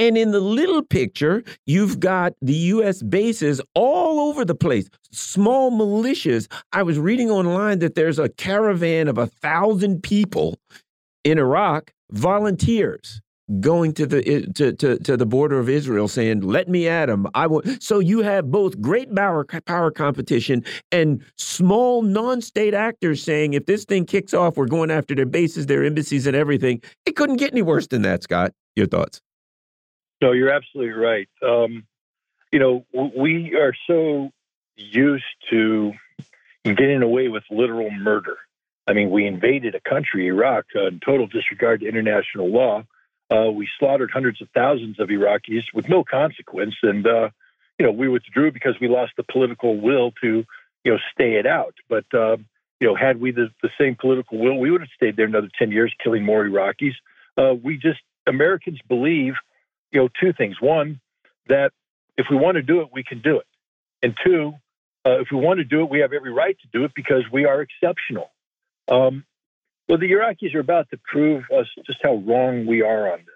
And in the little picture, you've got the U.S. bases all over the place, small militias. I was reading online that there's a caravan of a thousand people in Iraq, volunteers going to the eh, to, to, to the border of Israel saying, "Let me at them." I want. So you have both great power power competition and small non-state actors saying, "If this thing kicks off, we're going after their bases, their embassies, and everything." It couldn't get any worse than that, Scott. Your thoughts? No, you're absolutely right. Um, you know, we are so used to getting away with literal murder. I mean, we invaded a country, Iraq, uh, in total disregard to international law. Uh, we slaughtered hundreds of thousands of Iraqis with no consequence, and uh, you know we withdrew because we lost the political will to you know stay it out. But uh, you know, had we the, the same political will, we would have stayed there another ten years, killing more Iraqis. Uh, we just Americans believe, you know, two things: one, that if we want to do it, we can do it, and two, uh, if we want to do it, we have every right to do it because we are exceptional. Um, well, the Iraqis are about to prove us just how wrong we are on this.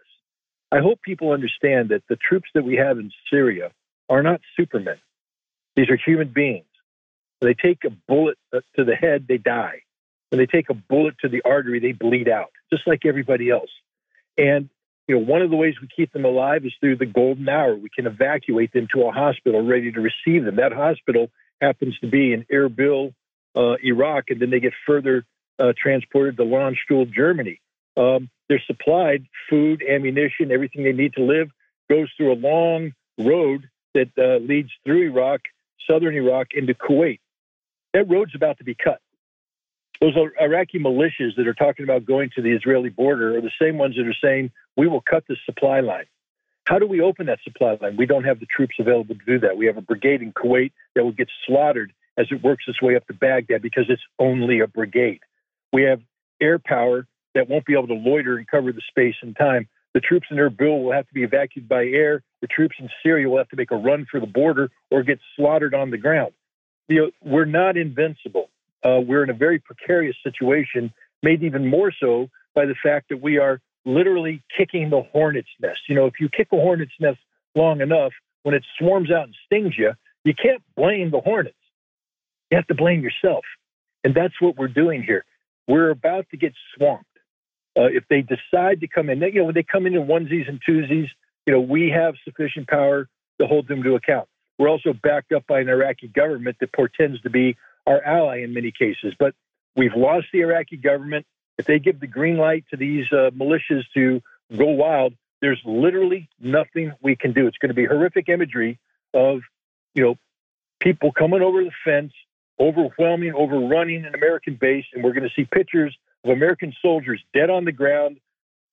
I hope people understand that the troops that we have in Syria are not supermen. These are human beings. When they take a bullet uh, to the head, they die. When they take a bullet to the artery, they bleed out, just like everybody else. And you know, one of the ways we keep them alive is through the golden hour. We can evacuate them to a hospital ready to receive them. That hospital happens to be in Erbil, uh, Iraq, and then they get further uh, transported to Landstuhl, Germany. Um, they're supplied food, ammunition, everything they need to live. Goes through a long road that uh, leads through Iraq, southern Iraq, into Kuwait. That road's about to be cut. Those Iraqi militias that are talking about going to the Israeli border are the same ones that are saying, we will cut the supply line. How do we open that supply line? We don't have the troops available to do that. We have a brigade in Kuwait that will get slaughtered as it works its way up to Baghdad because it's only a brigade. We have air power that won't be able to loiter and cover the space and time. The troops in Erbil will have to be evacuated by air. The troops in Syria will have to make a run for the border or get slaughtered on the ground. You know, we're not invincible. Uh, we're in a very precarious situation, made even more so by the fact that we are literally kicking the hornet's nest. You know, if you kick a hornet's nest long enough, when it swarms out and stings you, you can't blame the hornets. You have to blame yourself. And that's what we're doing here. We're about to get swamped. Uh, if they decide to come in, you know, when they come in in onesies and twosies, you know, we have sufficient power to hold them to account. We're also backed up by an Iraqi government that portends to be our ally in many cases. But we've lost the Iraqi government. If they give the green light to these uh, militias to go wild, there's literally nothing we can do. It's going to be horrific imagery of, you know, people coming over the fence, overwhelming, overrunning an American base, and we're going to see pictures of American soldiers dead on the ground,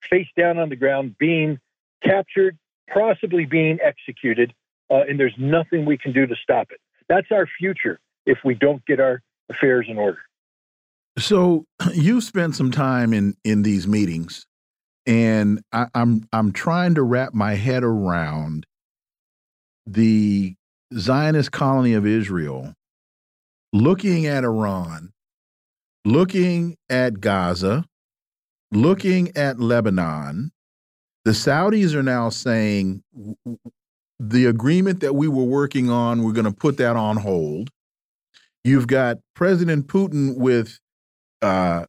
face down on the ground, being captured, possibly being executed, uh, and there's nothing we can do to stop it. That's our future if we don't get our affairs in order. So you spent some time in in these meetings, and I, I'm I'm trying to wrap my head around the Zionist colony of Israel looking at Iran, looking at Gaza, looking at Lebanon, the Saudis are now saying the agreement that we were working on, we're going to put that on hold. You've got President Putin with uh,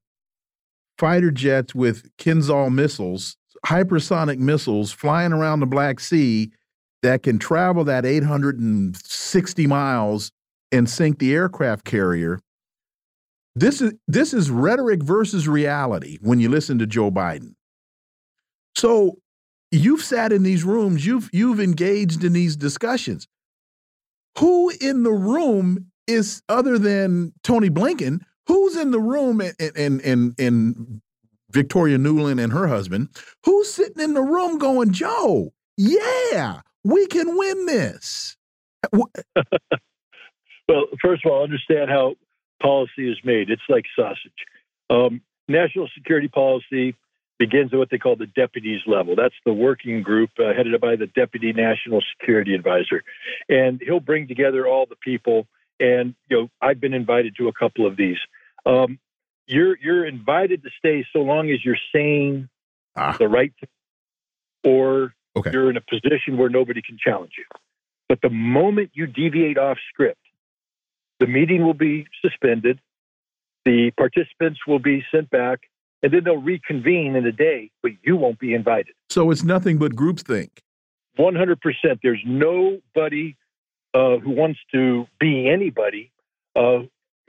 fighter jets with Kinzhal missiles, hypersonic missiles flying around the Black Sea that can travel that 860 miles and sink the aircraft carrier. This is this is rhetoric versus reality when you listen to Joe Biden. So you've sat in these rooms, you've you've engaged in these discussions. Who in the room is other than Tony Blinken? Who's in the room and and and, and Victoria Nuland and her husband? Who's sitting in the room going, Joe? Yeah, we can win this. Well, first of all, understand how policy is made. It's like sausage. Um, national security policy begins at what they call the deputies level. That's the working group uh, headed up by the deputy national security advisor, and he'll bring together all the people. And you know, I've been invited to a couple of these. Um, you're you're invited to stay so long as you're saying ah. the right thing, or okay. you're in a position where nobody can challenge you. But the moment you deviate off script, the meeting will be suspended. The participants will be sent back. and then they'll reconvene in a day, but you won't be invited. So it's nothing but groupthink. 100%. There's nobody uh, who wants to be anybody uh,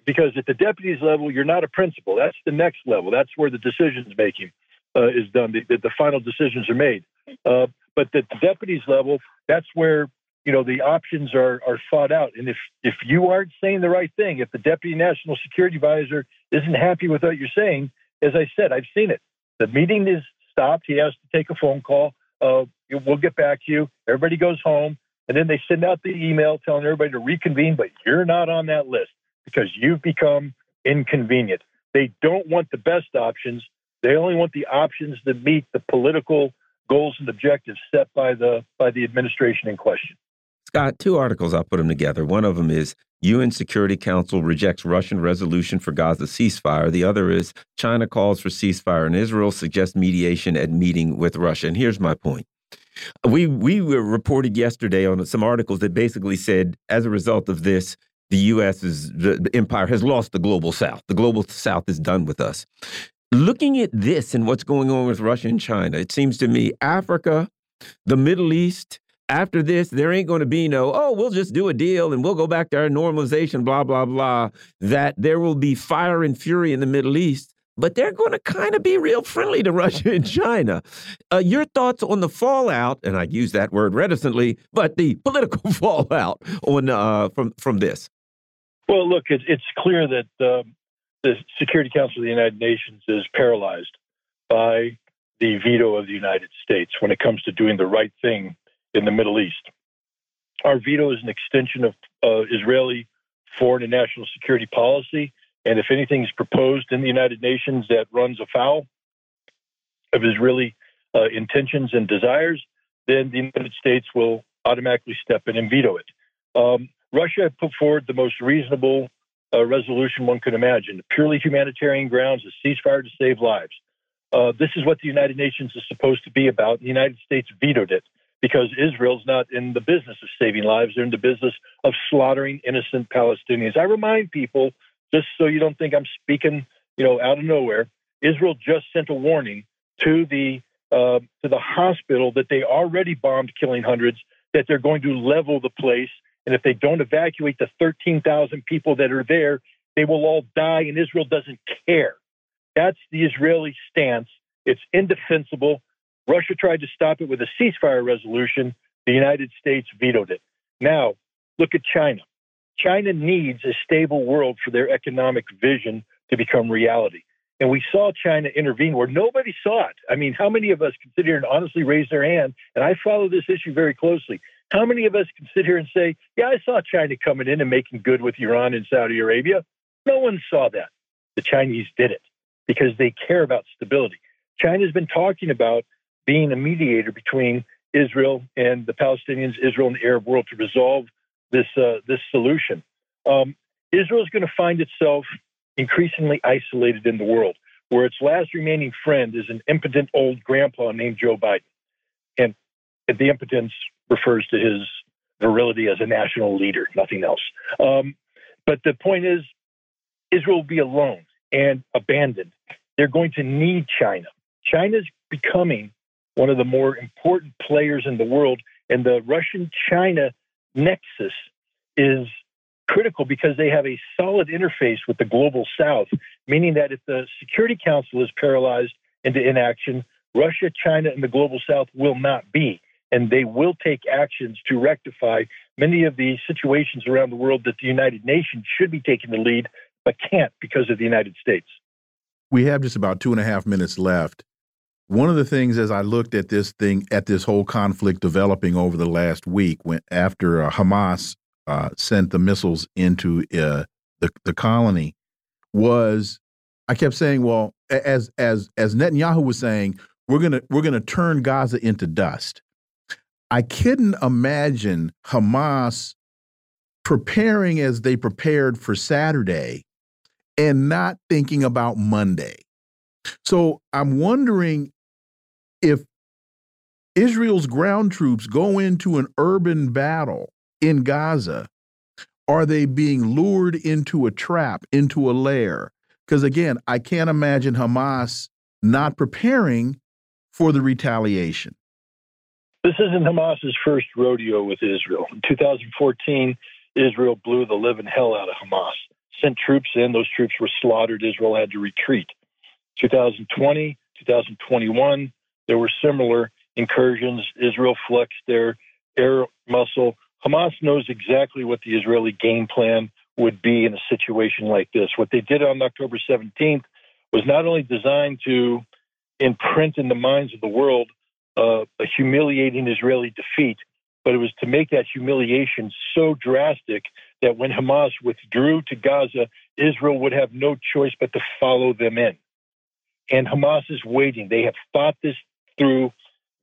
because at the deputies level, you're not a principal. That's the next level. That's where the decisions making uh, is done. The, the, final decisions are made. Uh, but at the deputies level, that's where you know the options are are thought out. And if if you aren't saying the right thing, if the deputy national security advisor isn't happy with what you're saying, as I said, I've seen it. The meeting is stopped. He has to take a phone call. Uh, we'll get back to you. Everybody goes home, and then they send out the email telling everybody to reconvene, but you're not on that list because you've become inconvenient. They don't want the best options. They only want the options that meet the political goals and objectives set by the by the administration in question. Scott, two articles, I'll put them together. One of them is UN Security Council rejects Russian resolution for Gaza ceasefire. The other is China calls for ceasefire and Israel suggests mediation at meeting with Russia. And here's my point. We we were reported yesterday on some articles that basically said as a result of this, the U.S. is the, the empire has lost the global South. The global South is done with us. Looking at this and what's going on with Russia and China, it seems to me Africa, the Middle East, after this, there ain't going to be no, oh, we'll just do a deal and we'll go back to our normalization, blah, blah, blah. That there will be fire and fury in the Middle East, but they're going to kind of be real friendly to Russia and China. Uh, your thoughts on the fallout, and I use that word reticently, but the political fallout on uh, from from this? Well, look, it, it's clear that um, the Security Council of the United Nations is paralyzed by the veto of the United States when it comes to doing the right thing in the Middle East. Our veto is an extension of uh, Israeli foreign and national security policy. And if anything is proposed in the United Nations that runs afoul of Israeli uh, intentions and desires, then the United States will automatically step in and veto it. Um, Russia put forward the most reasonable uh, resolution one could imagine purely humanitarian grounds, a ceasefire to save lives. Uh, this is what the United Nations is supposed to be about. The United States vetoed it because Israel's not in the business of saving lives. They're in the business of slaughtering innocent Palestinians. I remind people, just so you don't think I'm speaking, you know, out of nowhere, Israel just sent a warning to the uh, to the hospital that they already bombed, killing hundreds. That they're going to level the place, and if they don't evacuate the 13,000 people that are there, they will all die, and Israel doesn't care. That's the Israeli stance. It's indefensible. Russia tried to stop it with a ceasefire resolution. The United States vetoed it. Now, look at China. China needs a stable world for their economic vision to become reality. And we saw China intervene where nobody saw it. I mean, how many of us can sit here and honestly raise their hand? And I follow this issue very closely. How many of us can sit here and say, yeah, I saw China coming in and making good with Iran and Saudi Arabia? No one saw that. The Chinese did it because they care about stability. China's been talking about being a mediator between Israel and the Palestinians, Israel and the Arab world to resolve this uh, this solution. Um, Israel is going to find itself increasingly isolated in the world, where its last remaining friend is an impotent old grandpa named Joe Biden, and the impotence refers to his virility as a national leader, nothing else. Um, but the point is, Israel will be alone and abandoned. They're going to need China. China's becoming one of the more important players in the world. And the Russian China nexus is critical because they have a solid interface with the global south, meaning that if the Security Council is paralyzed into inaction, Russia, China, and the global south will not be. And they will take actions to rectify many of the situations around the world that the United Nations should be taking the lead, but can't because of the United States. We have just about two and a half minutes left one of the things as I looked at this thing, at this whole conflict developing over the last week, when after uh, Hamas uh, sent the missiles into uh, the the colony, was I kept saying, well, as as as Netanyahu was saying, we're gonna we're gonna turn Gaza into dust. I couldn't imagine Hamas preparing as they prepared for Saturday and not thinking about Monday. So I'm wondering if Israel's ground troops go into an urban battle in Gaza, are they being lured into a trap, into a lair? Because again, I can't imagine Hamas not preparing for the retaliation? This isn't Hamas's first rodeo with Israel. In 2014, Israel blew the living hell out of Hamas, sent troops in, those troops were slaughtered, Israel had to retreat. 2020, 2021, there were similar incursions. Israel flexed their air muscle. Hamas knows exactly what the Israeli game plan would be in a situation like this. What they did on October 17th was not only designed to imprint in the minds of the world uh, a humiliating Israeli defeat, but it was to make that humiliation so drastic that when Hamas withdrew to Gaza, Israel would have no choice but to follow them in. And Hamas is waiting. They have thought this through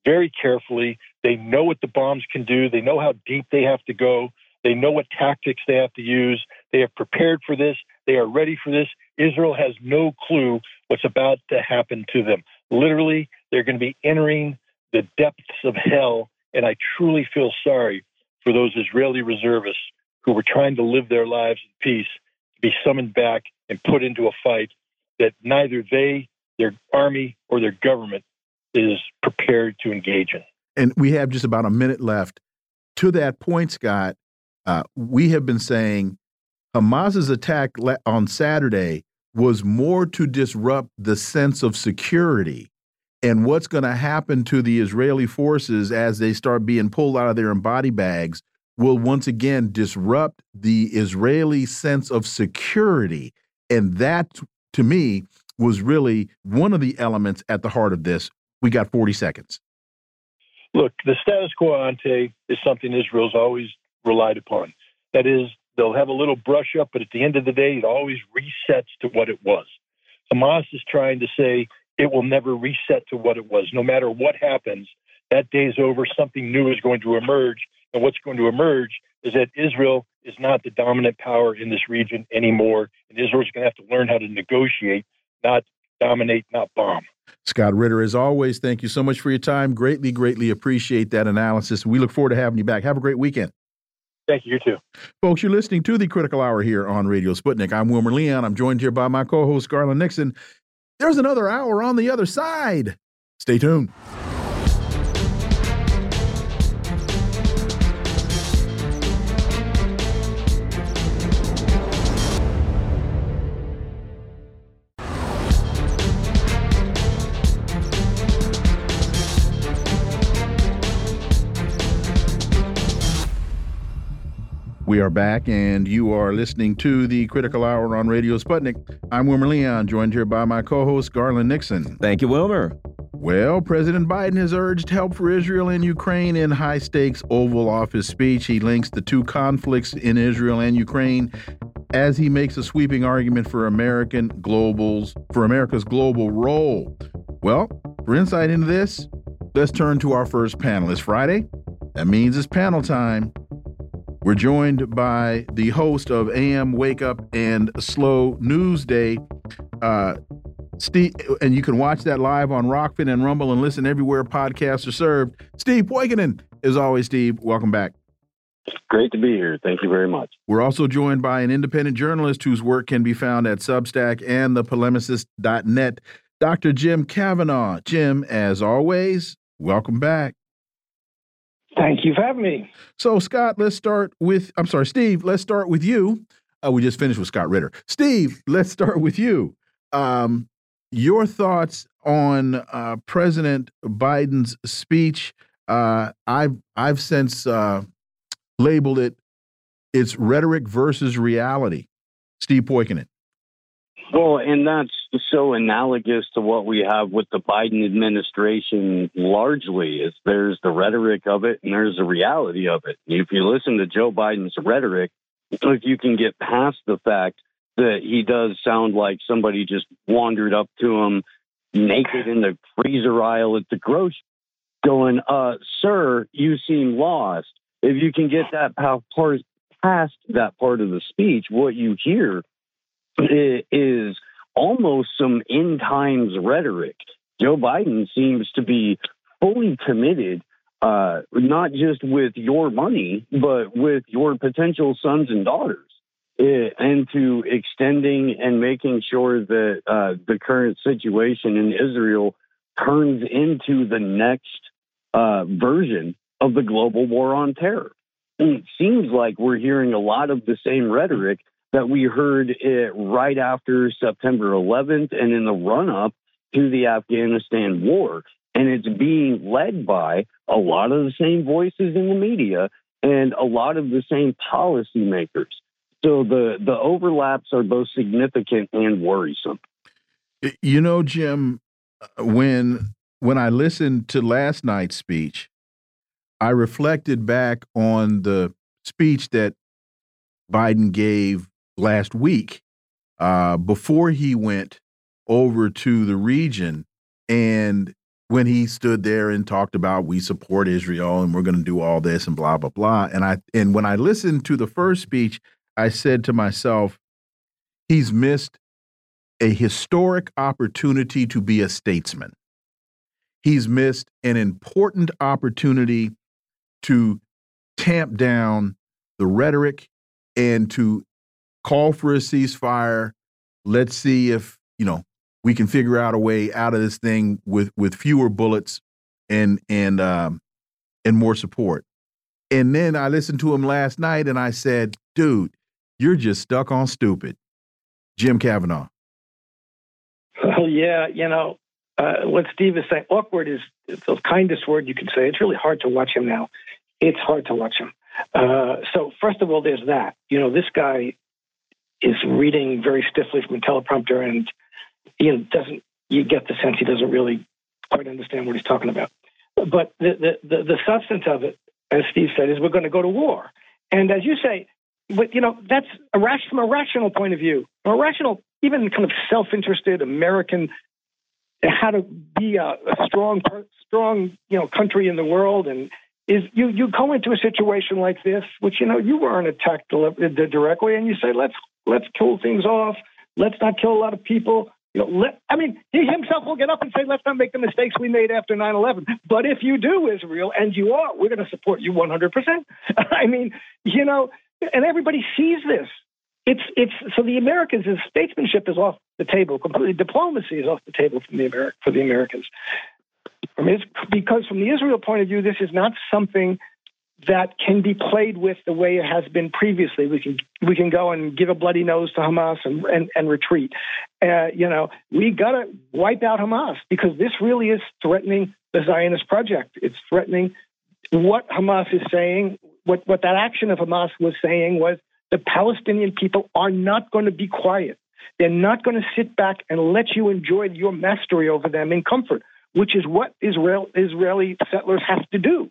very carefully. They know what the bombs can do, they know how deep they have to go, they know what tactics they have to use. They have prepared for this, they are ready for this. Israel has no clue what's about to happen to them. Literally, they're going to be entering the depths of hell. And I truly feel sorry for those Israeli reservists who were trying to live their lives in peace to be summoned back and put into a fight that neither they, their army, or their government is prepared to engage in. And we have just about a minute left. To that point, Scott, uh, we have been saying Hamas's attack on Saturday was more to disrupt the sense of security and what's going to happen to the Israeli forces as they start being pulled out of their body bags will once again disrupt the Israeli sense of security. And that, to me, was really one of the elements at the heart of this. We got 40 seconds. Look, the status quo ante is something Israel's always relied upon. That is, they'll have a little brush up, but at the end of the day, it always resets to what it was. Hamas is trying to say it will never reset to what it was. No matter what happens, that day's over. Something new is going to emerge. And what's going to emerge is that Israel is not the dominant power in this region anymore. And Israel is going to have to learn how to negotiate, not dominate, not bomb. Scott Ritter, as always, thank you so much for your time. Greatly, greatly appreciate that analysis. We look forward to having you back. Have a great weekend. Thank you. You too. Folks, you're listening to the Critical Hour here on Radio Sputnik. I'm Wilmer Leon. I'm joined here by my co host, Garland Nixon. There's another hour on the other side. Stay tuned. We are back, and you are listening to the Critical Hour on Radio Sputnik. I'm Wilmer Leon, joined here by my co host, Garland Nixon. Thank you, Wilmer. Well, President Biden has urged help for Israel and Ukraine in high stakes Oval Office speech. He links the two conflicts in Israel and Ukraine as he makes a sweeping argument for American globals for America's global role. Well, for insight into this, let's turn to our first panelist. Friday, that means it's panel time. We're joined by the host of AM Wake Up and Slow News Day, uh, Steve, and you can watch that live on Rokfin and Rumble and listen everywhere podcasts are served. Steve Poikonen, as always, Steve, welcome back. Great to be here. Thank you very much. We're also joined by an independent journalist whose work can be found at Substack and thepolemicist.net, Dr. Jim Kavanagh. Jim, as always, welcome back. Thank you for having me. So, Scott, let's start with, I'm sorry, Steve, let's start with you. Uh, we just finished with Scott Ritter. Steve, let's start with you. Um, your thoughts on uh, President Biden's speech? Uh, I've I've since uh, labeled it it's rhetoric versus reality. Steve Poikonen. Well, and that's so analogous to what we have with the Biden administration largely is there's the rhetoric of it and there's the reality of it. If you listen to Joe Biden's rhetoric, if you can get past the fact that he does sound like somebody just wandered up to him naked in the freezer aisle at the grocery going, uh, sir, you seem lost. If you can get that past that part of the speech, what you hear is almost some end times rhetoric. Joe Biden seems to be fully committed, uh, not just with your money, but with your potential sons and daughters. into extending and making sure that uh, the current situation in Israel turns into the next uh, version of the global war on terror. And it seems like we're hearing a lot of the same rhetoric that we heard it right after September 11th and in the run up to the Afghanistan war. And it's being led by a lot of the same voices in the media and a lot of the same policymakers. So the, the overlaps are both significant and worrisome. You know, Jim, when when I listened to last night's speech, I reflected back on the speech that Biden gave last week uh, before he went over to the region and when he stood there and talked about we support Israel and we're going to do all this and blah blah blah and I and when I listened to the first speech I said to myself he's missed a historic opportunity to be a statesman. He's missed an important opportunity to tamp down the rhetoric and to call for a ceasefire. Let's see if, you know, we can figure out a way out of this thing with with fewer bullets and and um and more support. And then I listened to him last night and I said, dude, you're just stuck on stupid. Jim Kavanagh. Well, yeah, you know, uh, what Steve is saying, awkward is the kindest word you can say. It's really hard to watch him now. It's hard to watch him. Uh, so, first of all, there's that. You know, this guy is reading very stiffly from a teleprompter, and you know, doesn't you get the sense he doesn't really quite understand what he's talking about. But the the the, the substance of it, as Steve said, is we're going to go to war. And as you say, but you know, that's a rash, from a rational point of view, a rational, even kind of self-interested American how to be a, a strong, strong, you know, country in the world, and is you you go into a situation like this, which you know you weren't attacked directly, and you say let's let's kill things off, let's not kill a lot of people. You know, let, I mean, he himself will get up and say, let's not make the mistakes we made after 9 11. But if you do, Israel, and you are, we're going to support you 100%. I mean, you know, and everybody sees this. It's it's so the Americans' statesmanship is off the table completely. Diplomacy is off the table from the Ameri- for the Americans. I mean, because from the Israel point of view, this is not something that can be played with the way it has been previously. We can we can go and give a bloody nose to Hamas and and, and retreat. Uh, you know, we got to wipe out Hamas because this really is threatening the Zionist project. It's threatening what Hamas is saying. What what that action of Hamas was saying was the Palestinian people are not going to be quiet. They're not going to sit back and let you enjoy your mastery over them in comfort, which is what Israel, Israeli settlers have to do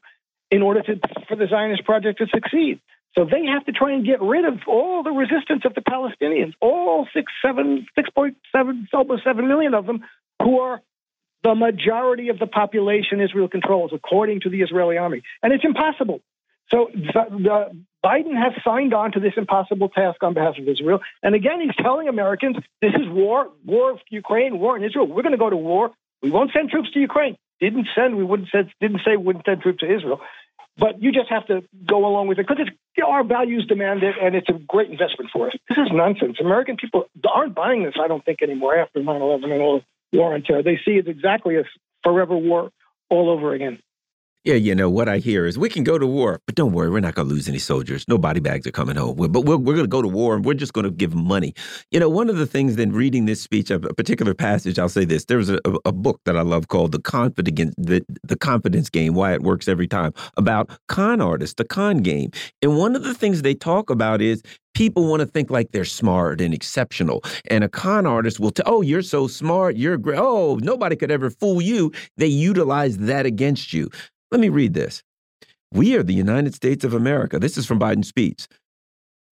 in order to, for the Zionist project to succeed. So they have to try and get rid of all the resistance of the Palestinians, all six, seven, six point seven, almost seven million of them, who are the majority of the population Israel controls, according to the Israeli army. And it's impossible. So the, Biden has signed on to this impossible task on behalf of Israel. And again, he's telling Americans this is war, war of Ukraine, war in Israel. We're going to go to war. We won't send troops to Ukraine. Didn't send, we wouldn't send, didn't say we wouldn't send troops to Israel. But you just have to go along with it because you know, our values demand it, and it's a great investment for us. This is nonsense. American people aren't buying this, I don't think, anymore after 9 11 and all the war on terror. They see it exactly as forever war all over again. Yeah, you know, what I hear is we can go to war, but don't worry, we're not going to lose any soldiers. No body bags are coming home. But we're, we're going to go to war and we're just going to give money. You know, one of the things then reading this speech, a particular passage, I'll say this. There's a, a book that I love called The Confidence, the, the Confidence Game, Why It Works Every Time, about con artists, the con game. And one of the things they talk about is people want to think like they're smart and exceptional. And a con artist will tell, oh, you're so smart, you're great. Oh, nobody could ever fool you. They utilize that against you. Let me read this. We are the United States of America. This is from Biden's speech.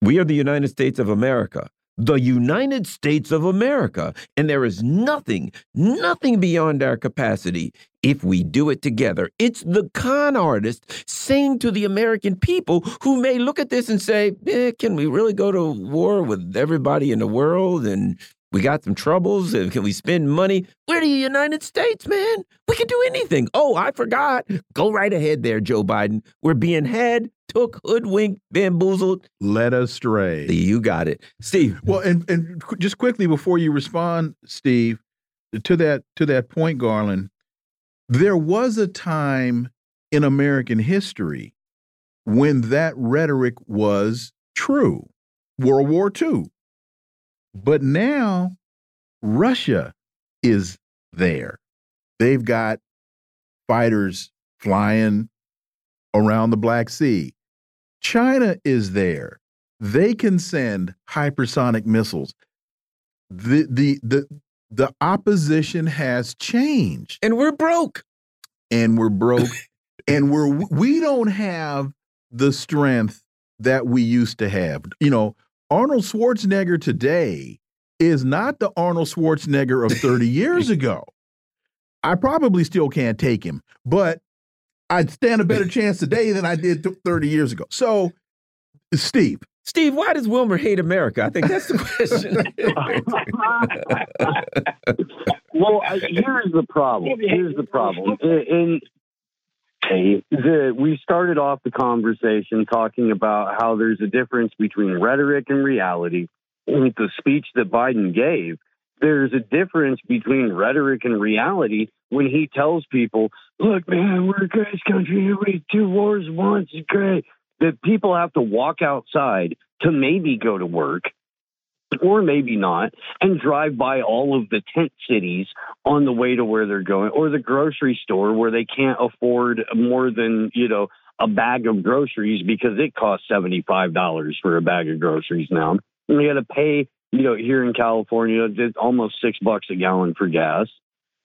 We are the United States of America. The United States of America. And there is nothing, nothing beyond our capacity if we do it together. It's the con artist saying to the American people who may look at this and say, eh, can we really go to war with everybody in the world? And We got some troubles. Can we spend money? We're the United States, man. We can do anything. Oh, I forgot. Go right ahead there, Joe Biden. We're being had, took, hoodwinked, bamboozled, led astray. You got it, Steve. Well, and and just quickly before you respond, Steve, to that to that point, Garland, there was a time in American history when that rhetoric was true. World War II. But now Russia is there. They've got fighters flying around the Black Sea. China is there. They can send hypersonic missiles. The the the the opposition has changed. And we're broke. And we're broke. and we're we don't have the strength that we used to have. You know, Arnold Schwarzenegger today is not the Arnold Schwarzenegger of 30 years ago. I probably still can't take him, but I'd stand a better chance today than I did 30 years ago. So, Steve. Steve, why does Wilmer hate America? I think that's the question. well, here's the problem. Here's the problem. In, the, we started off the conversation talking about how there's a difference between rhetoric and reality. With the speech that Biden gave, there's a difference between rhetoric and reality when he tells people, look, man, we're a great country. We two wars once. Great. That people have to walk outside to maybe go to work or maybe not, and drive by all of the tent cities on the way to where they're going, or the grocery store where they can't afford more than, you know, a bag of groceries because it costs $75 for a bag of groceries now. And you got to pay, you know, here in California, it's almost six bucks a gallon for gas.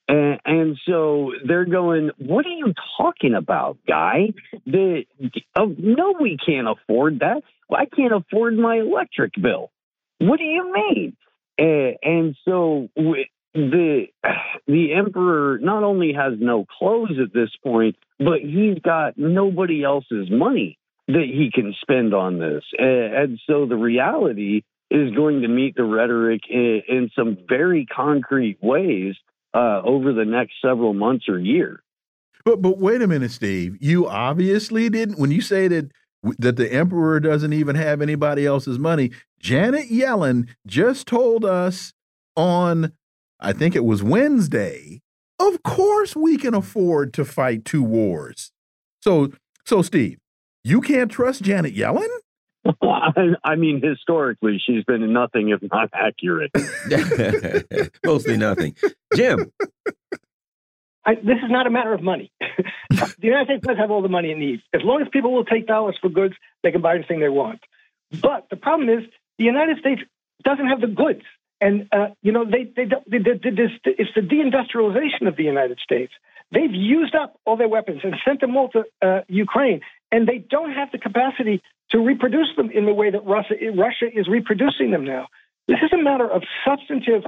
And, and so they're going, What are you talking about, guy? The, oh, no, we can't afford that. I can't afford my electric bill. What do you mean? Uh, and so the the emperor not only has no clothes at this point, but he's got nobody else's money that he can spend on this. Uh, and so the reality is going to meet the rhetoric in, in some very concrete ways uh, over the next several months or year. But but wait a minute, Steve. You obviously didn't when you say that that the emperor doesn't even have anybody else's money. Janet Yellen just told us on, I think it was Wednesday, of course we can afford to fight two wars. So, so Steve, you can't trust Janet Yellen? I mean, historically, she's been nothing if not accurate. Mostly nothing. Jim. I, this is not a matter of money. the United States does have all the money it needs. As long as people will take dollars for goods, they can buy anything they want. But the problem is the United States doesn't have the goods. And, uh, you know, they, they, they, they, this, it's the deindustrialization of the United States. They've used up all their weapons and sent them all to uh, Ukraine, and they don't have the capacity to reproduce them in the way that Russia, Russia is reproducing them now. This is a matter of substantive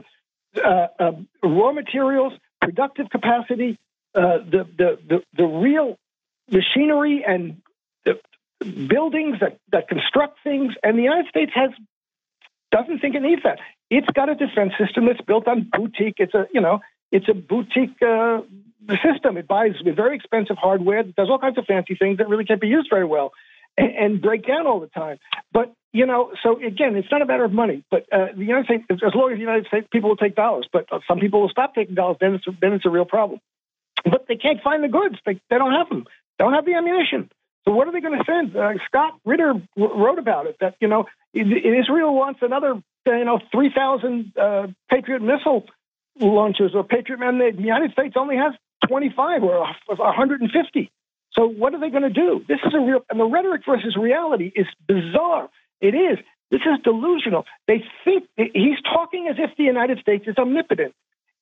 uh, raw materials, productive capacity, uh, the, the, the, the real machinery and the buildings that, that construct things, and the United States has doesn't think it needs that. It's got a defense system that's built on boutique. It's a you know it's a boutique uh, system. It buys very expensive hardware that does all kinds of fancy things that really can't be used very well and, and break down all the time. But you know, so again, it's not a matter of money. But uh, the United States, as long as the United States people will take dollars, but some people will stop taking dollars, then it's then it's a real problem. But they can't find the goods. They they don't have them. They don't have the ammunition. So what are they going to send? Uh, Scott Ritter wrote about it that you know Israel wants another you know three thousand uh, Patriot missile launchers or Patriot, and the United States only has twenty five or one hundred and fifty. So what are they going to do? This is a real and the rhetoric versus reality is bizarre. It is. This is delusional. They think he's talking as if the United States is omnipotent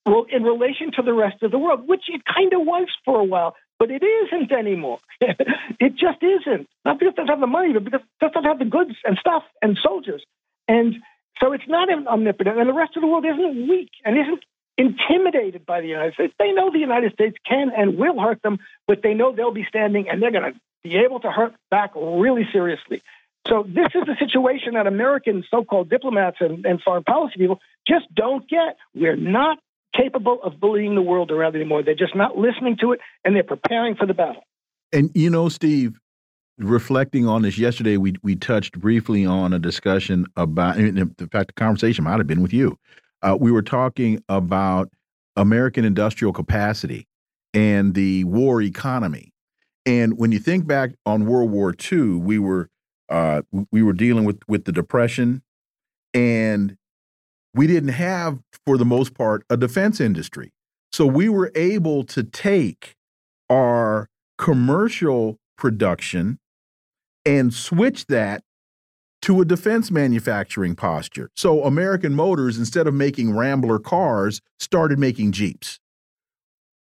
well, in relation to the rest of the world, which it kind of was for a while, but it isn't anymore. it just isn't. Not because it doesn't have the money, but because it doesn't have the goods and stuff and soldiers. And so it's not omnipotent, and the rest of the world isn't weak and isn't intimidated by the United States. They know the United States can and will hurt them, but they know they'll be standing and they're going to be able to hurt back really seriously. So this is the situation that American so-called diplomats and, and foreign policy people just don't get. We're not capable of bullying the world around anymore. They're just not listening to it, and they're preparing for the battle. And you know, Steve, reflecting on this yesterday, we we touched briefly on a discussion about. In fact, the conversation might have been with you. Uh, we were talking about American industrial capacity and the war economy. And when you think back on World War II, we were uh, we were dealing with with the depression, and we didn't have, for the most part, a defense industry. So we were able to take our commercial production and switch that to a defense manufacturing posture. So American Motors, instead of making Rambler cars, started making Jeeps.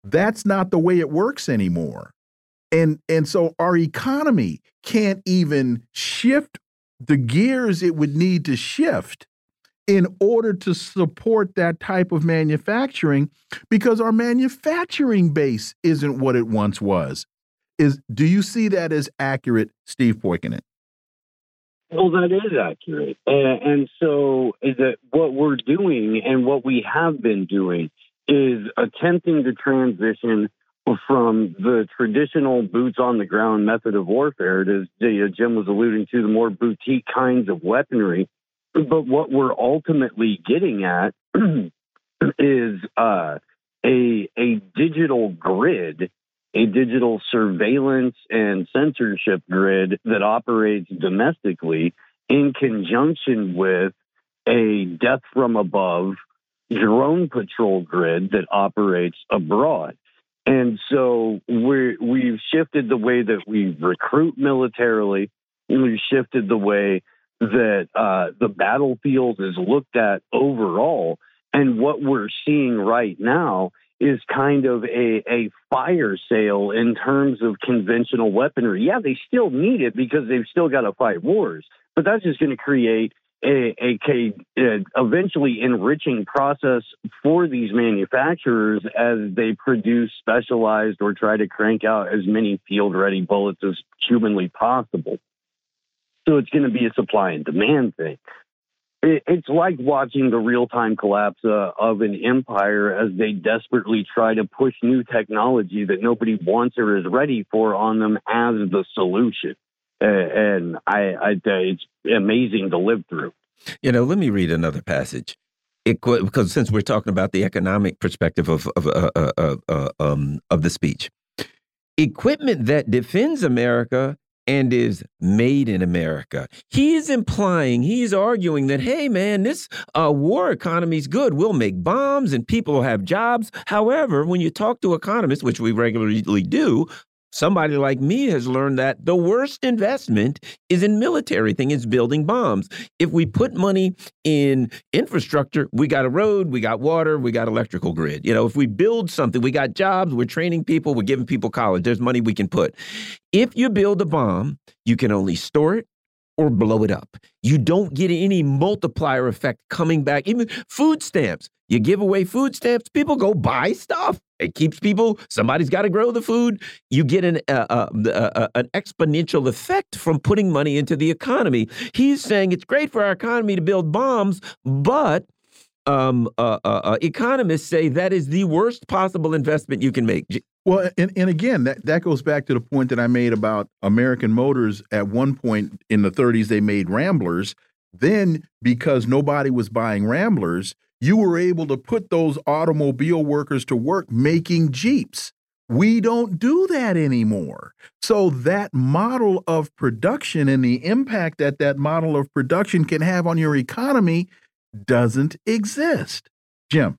That's not the way it works anymore. And and so our economy can't even shift the gears it would need to shift in order to support that type of manufacturing because our manufacturing base isn't what it once was. Is do you see that as accurate, Steve Poikonen? Well, oh, that is accurate. And, and so that what we're doing and what we have been doing is attempting to transition from the traditional boots on the ground method of warfare, as Jim was alluding to, the more boutique kinds of weaponry. But what we're ultimately getting at is uh, a a digital grid, a digital surveillance and censorship grid that operates domestically in conjunction with a death from above drone patrol grid that operates abroad. And so we we've shifted the way that we recruit militarily. We've shifted the way that uh, the battlefield is looked at overall. And what we're seeing right now is kind of a, a fire sale in terms of conventional weaponry. Yeah, they still need it because they've still got to fight wars, but that's just going to create a, a, a, eventually enriching process for these manufacturers as they produce specialized or try to crank out as many field ready bullets as humanly possible. So it's going to be a supply and demand thing. it's like watching the real time collapse uh, of an empire as they desperately try to push new technology that nobody wants or is ready for on them as the solution and I, I, it's amazing to live through. You know, let me read another passage. It, because since we're talking about the economic perspective of of, uh, uh, uh, uh, um, of the speech, equipment that defends America and is made in America. He's implying, he's arguing that, hey, man, this uh, war economy is good. We'll make bombs and people will have jobs. However, when you talk to economists, which we regularly do, Somebody like me has learned that the worst investment is in military thing is building bombs. If we put money in infrastructure, we got a road, we got water, we got electrical grid. You know, if we build something, we got jobs, we're training people, we're giving people college. There's money we can put. If you build a bomb, you can only store it or blow it up. You don't get any multiplier effect coming back. Even food stamps. You give away food stamps, people go buy stuff. It keeps people. Somebody's got to grow the food. You get an uh, uh, uh, an exponential effect from putting money into the economy. He's saying it's great for our economy to build bombs, but um, uh, uh, uh, economists say that is the worst possible investment you can make. Well, and, and again, that, that goes back to the point that I made about American Motors. At one point in the 30s, they made Ramblers. Then, because nobody was buying Ramblers, you were able to put those automobile workers to work making Jeeps. We don't do that anymore. So, that model of production and the impact that that model of production can have on your economy doesn't exist. Jim.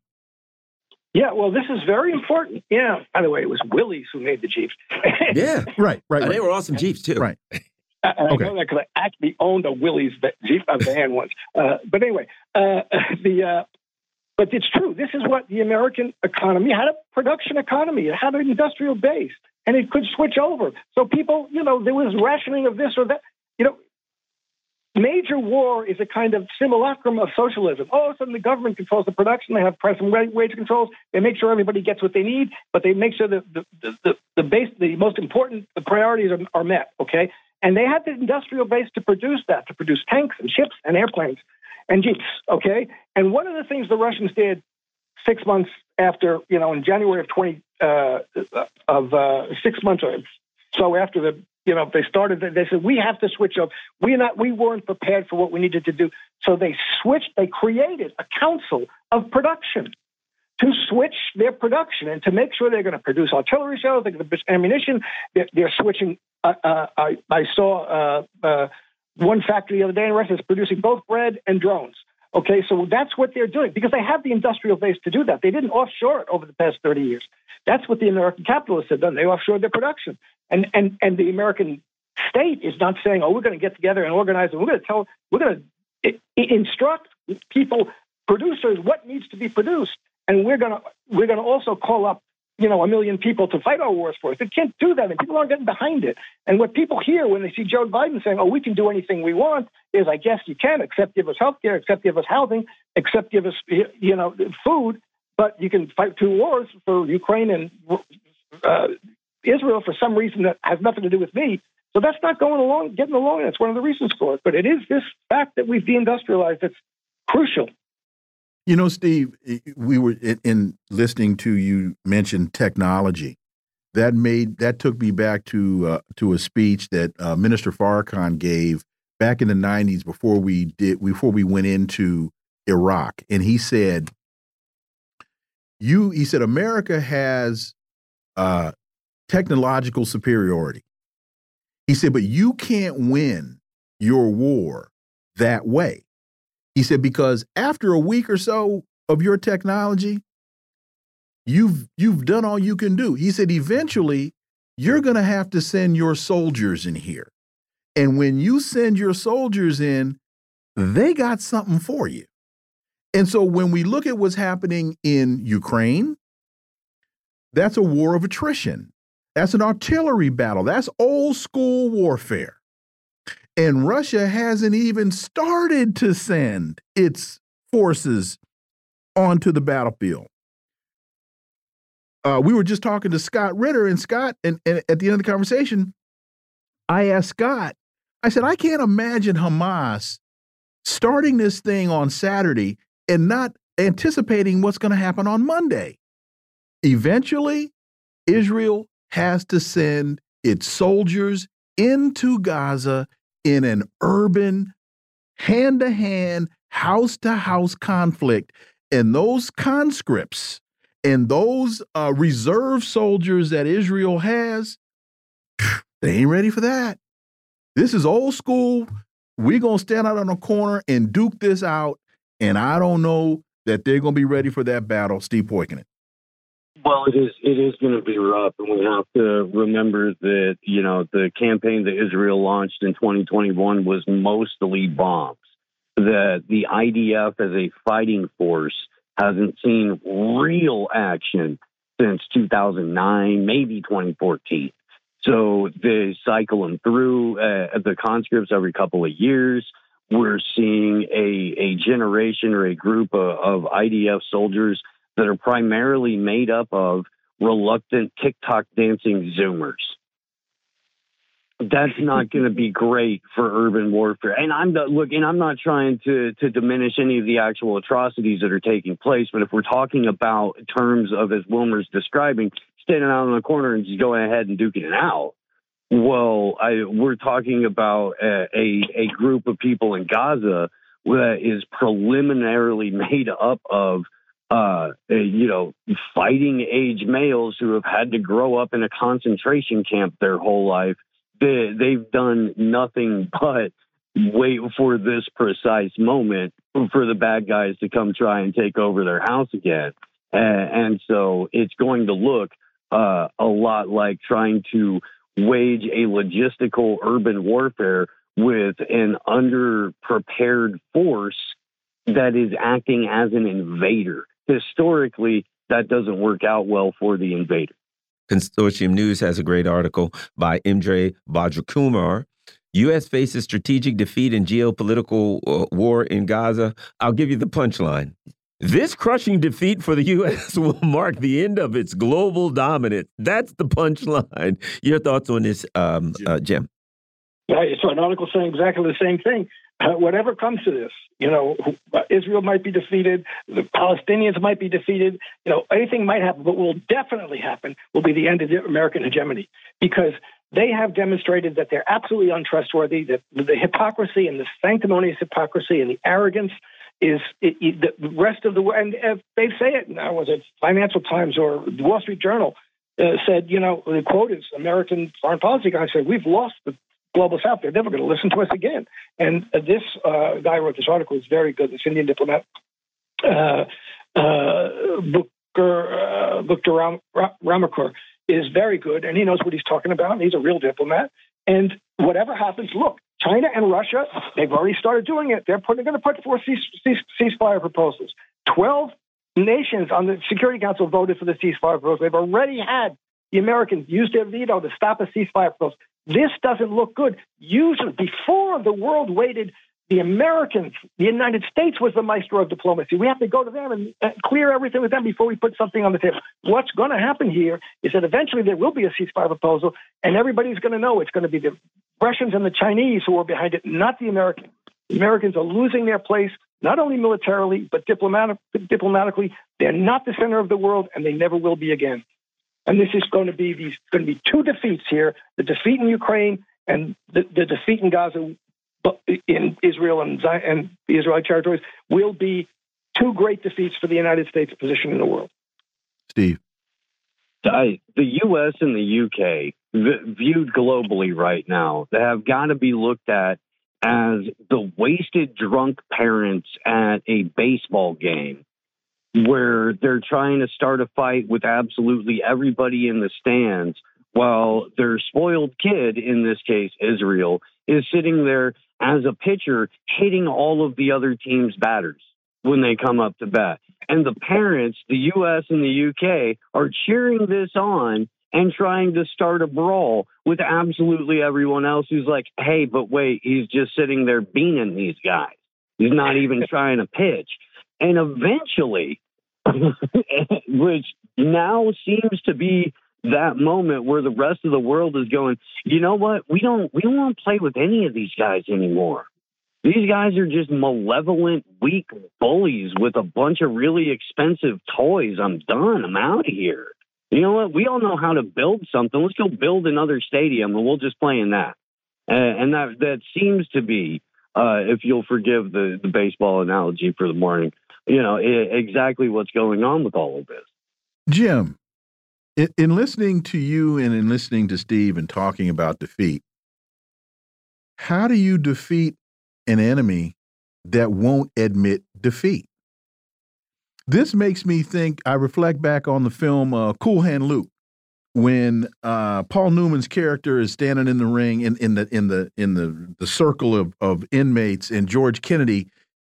Yeah, well, this is very important. Yeah. By the way, it was Willys who made the Jeeps. yeah. Right. Right. Uh, they were awesome Jeeps too. Right. I, I okay. know that because I actually owned a Willys Jeep van once. Uh, but anyway, uh, the uh, but it's true. This is what the American economy had a production economy. It had an industrial base, and it could switch over. So people, you know, there was rationing of this or that. You know, Major war is a kind of simulacrum of socialism. All of a sudden, the government controls the production. They have price and wage controls. They make sure everybody gets what they need, but they make sure that the, the, the, the base, the most important priorities are, are met. Okay, And they had the industrial base to produce that, to produce tanks and ships and airplanes and jeeps. Okay. And one of the things the Russians did six months after, you know, in January of 20, uh, of uh, six months or so after the, you know, they started, they said, we have to switch up. We're not, we weren't prepared for what we needed to do. So they switched, they created a council of production to switch their production and to make sure they're going to produce artillery shells, they're going to produce ammunition. They're, they're switching. Uh, uh, I, I, saw uh, uh, one factory the other day in Russia is producing both bread and drones. Okay, so that's what they're doing because they have the industrial base to do that. They didn't offshore it over the past 30 years. That's what the American capitalists have done. They offshored their production. And, and, and the American state is not saying, oh, we're going to get together and organize and we're going to tell, we're going to instruct people, producers, what needs to be produced and we're going to we're going to also call up you know a million people to fight our wars for us. They can't do that, and people aren't getting behind it. And what people hear when they see Joe Biden saying, "Oh, we can do anything we want," is, "I guess you can, except give us health care, except give us housing, except give us you know food, but you can fight two wars for Ukraine and uh, Israel for some reason that has nothing to do with me." So that's not going along, getting along. That's one of the reasons for it. But it is this fact that we've deindustrialized that's crucial. You know, Steve, we were in listening to you mention technology. That made that took me back to uh, to a speech that uh, Minister Farrakhan gave back in the '90s before we did before we went into Iraq, and he said, "You," he said, "America has uh, technological superiority." He said, "But you can't win your war that way." He said, because after a week or so of your technology, you've you've done all you can do. He said, eventually, you're going to have to send your soldiers in here. And when you send your soldiers in, they got something for you. And so when we look at what's happening in Ukraine, that's a war of attrition. That's an artillery battle. That's old school warfare. And Russia hasn't even started to send its forces onto the battlefield. Uh, we were just talking to Scott Ritter, and Scott, and, and at the end of the conversation, I asked Scott, I said, I can't imagine Hamas starting this thing on Saturday and not anticipating what's going to happen on Monday. Eventually, Israel has to send its soldiers into Gaza in an urban, hand to hand, house to house conflict. And those conscripts and those uh, reserve soldiers that Israel has, they ain't ready for that. This is old school. We're going to stand out on a corner and duke this out. And I don't know that they're going to be ready for that battle. Steve Poikonen. Well, it is it is going to be rough, and we have to remember that you know the campaign that Israel launched in 2021 was mostly bombs. That the IDF as a fighting force hasn't seen real action since 2009, maybe 2014. So they cycle them through uh, the conscripts every couple of years. We're seeing a, a generation or a group of, of IDF soldiers that are primarily made up of reluctant TikTok dancing Zoomers. That's not going to be great for urban warfare. And I'm not, look, and I'm not trying to to diminish any of the actual atrocities that are taking place, but if we're talking about terms of as Wilmer's describing, standing out in the corner and just going ahead and duking it out, well, I, we're talking about a, a, a group of people in Gaza that is preliminarily made up of uh, you know, fighting age males who have had to grow up in a concentration camp their whole life. They, they've done nothing but wait for this precise moment for the bad guys to come try and take over their house again. And, and so it's going to look uh, a lot like trying to wage a logistical urban warfare with an underprepared force that is acting as an invader historically, that doesn't work out well for the invader. Consortium News has a great article by M.K. Bhadrakumar. U.S. faces strategic defeat in geopolitical uh, war in Gaza. I'll give you the punchline. This crushing defeat for the U.S. will mark the end of its global dominance. That's the punchline. Your thoughts on this, um, uh, Jim? I saw an article saying exactly the same thing. Uh, whatever comes to this, you know, Israel might be defeated, the Palestinians might be defeated, you know, anything might happen, but will definitely happen will be the end of the American hegemony because they have demonstrated that they're absolutely untrustworthy, that the hypocrisy and the sanctimonious hypocrisy and the arrogance is it, it, the rest of the world. And uh, they say it now, was it Financial Times or the Wall Street Journal uh, said, you know, the quote is American foreign policy guy said, we've lost the global south. They're never going to listen to us again. And uh, this uh, guy wrote this article. It's very good. This Indian diplomat, uh, uh, Booker, Booker Ram- Ramakur, is very good, and he knows what he's talking about. And he's a real diplomat. And whatever happens, look, China and Russia, they've already started doing it. They're, they're going to put cease, cease, ceasefire proposals. 12 nations on the Security Council voted for the ceasefire proposal. They've already had the Americans use their veto to stop a ceasefire proposal. This doesn't look good. Usually, before the world waited, the Americans, the United States was the maestro of diplomacy. We have to go to them and clear everything with them before we put something on the table. What's going to happen here is that eventually there will be a ceasefire proposal, and everybody's going to know it's going to be the Russians and the Chinese who are behind it, not the Americans. The Americans are losing their place, not only militarily, but diplomatic, diplomatically. They're not the center of the world, and they never will be again. And this is going to be these going to be two defeats here: the defeat in Ukraine and the, the defeat in Gaza, in Israel and, and the Israeli territories will be two great defeats for the United States position in the world. Steve, I, the U.S. and the UK viewed globally right now, they have got to be looked at as the wasted drunk parents at a baseball game where they're trying to start a fight with absolutely everybody in the stands while their spoiled kid, in this case, Israel, is sitting there as a pitcher hitting all of the other team's batters when they come up to bat. And the parents, the US and the UK, are cheering this on and trying to start a brawl with absolutely everyone else who's like, hey, but wait, he's just sitting there beaning these guys. He's not even trying to pitch. And eventually, which now seems to be that moment where the rest of the world is going, you know what? We don't we don't want to play with any of these guys anymore. These guys are just malevolent, weak bullies with a bunch of really expensive toys. I'm done. I'm out of here. You know what? We all know how to build something. Let's go build another stadium and we'll just play in that. and that that seems to be, uh, if you'll forgive the, the baseball analogy for the morning, you know, exactly what's going on with all of this. Jim, in, in listening to you and in listening to Steve and talking about defeat, how do you defeat an enemy that won't admit defeat? This makes me think. I reflect back on the film uh, Cool Hand Luke, when uh, Paul Newman's character is standing in the ring in, in the in the in the the circle of of inmates, and George Kennedy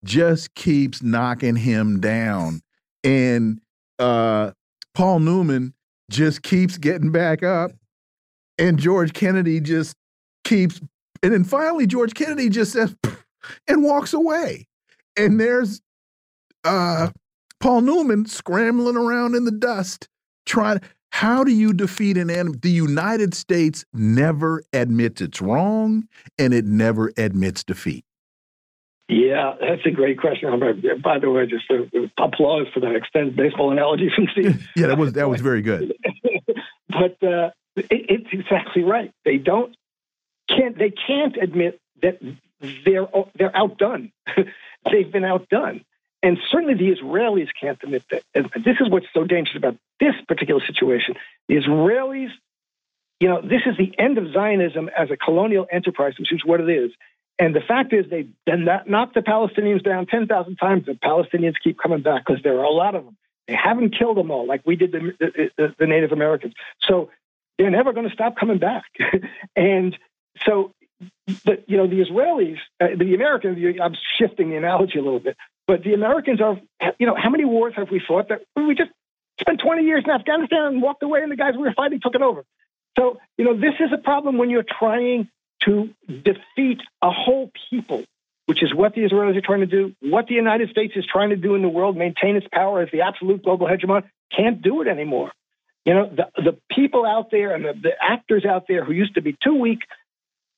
just keeps knocking him down, and uh, Paul Newman just keeps getting back up, and George Kennedy just keeps, and then finally George Kennedy just says and walks away, and there's uh, Paul Newman scrambling around in the dust trying. How do you defeat an enemy? The United States never admits it's wrong, and it never admits defeat. Yeah, that's a great question. By the way, just a, applause for that extended baseball analogy from Steve. yeah, that was that was very good. but uh, it, it's exactly right. They don't can't they can't admit that they're they're outdone. They've been outdone, and certainly the Israelis can't admit that. And this is what's so dangerous about this particular situation. The Israelis, you know, this is the end of Zionism as a colonial enterprise, which is what it is. And the fact is, they then knocked the Palestinians down 10,000 times. The Palestinians keep coming back because there are a lot of them. They haven't killed them all like we did the, the, the Native Americans. So they're never going to stop coming back. and so, the, you know, the Israelis, uh, the Americans, I'm shifting the analogy a little bit, but the Americans are, you know, how many wars have we fought that we just spent 20 years in Afghanistan and walked away and the guys we were fighting took it over? So, you know, this is a problem when you're trying to defeat a whole people, which is what the Israelis are trying to do, what the United States is trying to do in the world, maintain its power as the absolute global hegemon, can't do it anymore. You know, the, the people out there and the, the actors out there who used to be too weak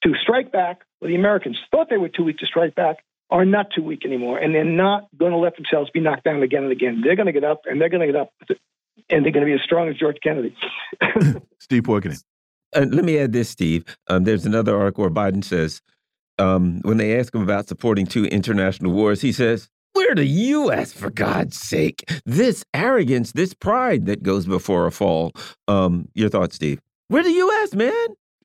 to strike back, the Americans thought they were too weak to strike back, are not too weak anymore. And they're not going to let themselves be knocked down again and again. They're going to get up and they're going to get up and they're going to be as strong as George Kennedy. Steve Poikonen. Uh, let me add this, Steve. Um, there's another article where Biden says, um, when they ask him about supporting two international wars, he says, We're the U.S., for God's sake. This arrogance, this pride that goes before a fall. Um, your thoughts, Steve? We're the U.S., man.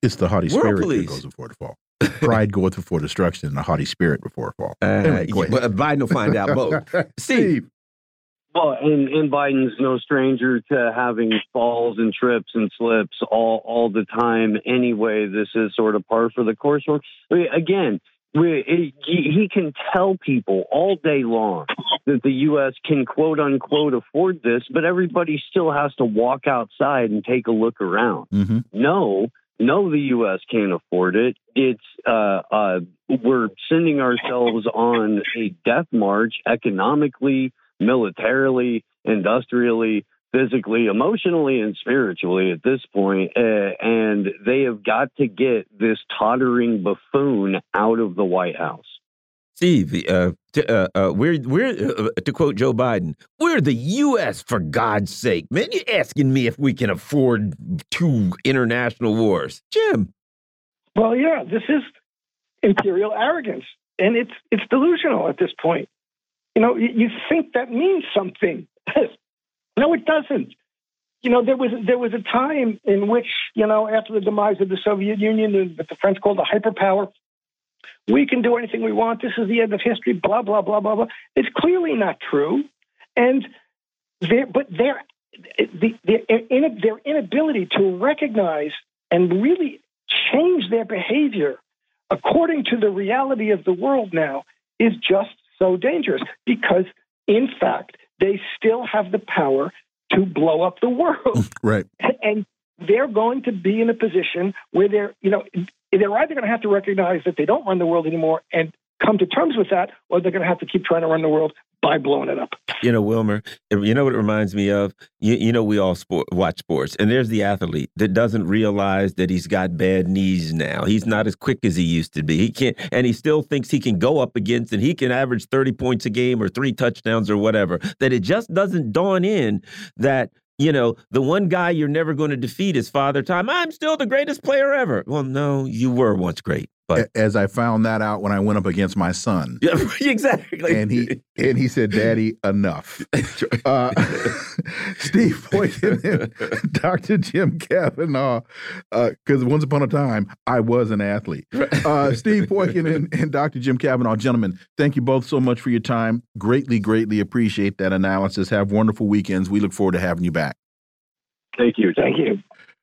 It's the haughty World spirit police. that goes before the fall. Pride goeth before destruction, and a haughty spirit before a fall. Uh, Anyway, yeah, but Biden will find out both. Steve. Well, and, and Biden's no stranger to having falls and trips and slips all all the time. Anyway, this is sort of par for the course. I mean, again, we, it, he can tell people all day long that the U.S. can quote unquote afford this, but everybody still has to walk outside and take a look around. hmm No, no, the U.S. can't afford it. It's uh, uh, we're sending ourselves on a death march economically, militarily, industrially, physically, emotionally, and spiritually at this point. Uh, and they have got to get this tottering buffoon out of the White House. Steve, uh, to, uh, uh, we're we're uh, to quote Joe Biden, we're the U.S. for God's sake, man. You're asking me if we can afford two international wars, Jim. Well, yeah, this is imperial arrogance, and it's it's delusional at this point. You know, you, think that means something. no, it doesn't. You know, there was there was a time in which you know after the demise of the Soviet Union, that the French called the hyperpower, we can do anything we want. This is the end of history. Blah blah blah blah blah. It's clearly not true, and their but their the, their inability to recognize and really change their behavior according to the reality of the world now is just so dangerous because, in fact, they still have the power to blow up the world. Right. and they're going to be in a position where they're, you know, they're either going to have to recognize that they don't run the world anymore and come to terms with that, or they're going to have to keep trying to run the world by blowing it up. You know, Wilmer, you know what it reminds me of? You, you know, we all sport, watch sports, and there's the athlete that doesn't realize that he's got bad knees now. He's not as quick as he used to be. He can't, and he still thinks he can go up against and he can average 30 points a game or three touchdowns or whatever. That it just doesn't dawn in that you know, the one guy you're never going to defeat is Father Time. I'm still the greatest player ever. Well, no, you were once great. But As I found that out when I went up against my son. yeah, exactly. And he and he said, "Daddy, enough." Uh, Steve Poikonen and Dr. Jim Kavanagh, because once upon a time I was an athlete. Uh, Steve Poikonen and, and Dr. Jim Kavanagh, gentlemen, thank you both so much for your time. Greatly, greatly appreciate that analysis. Have wonderful weekends. We look forward to having you back. Thank you. Thank you.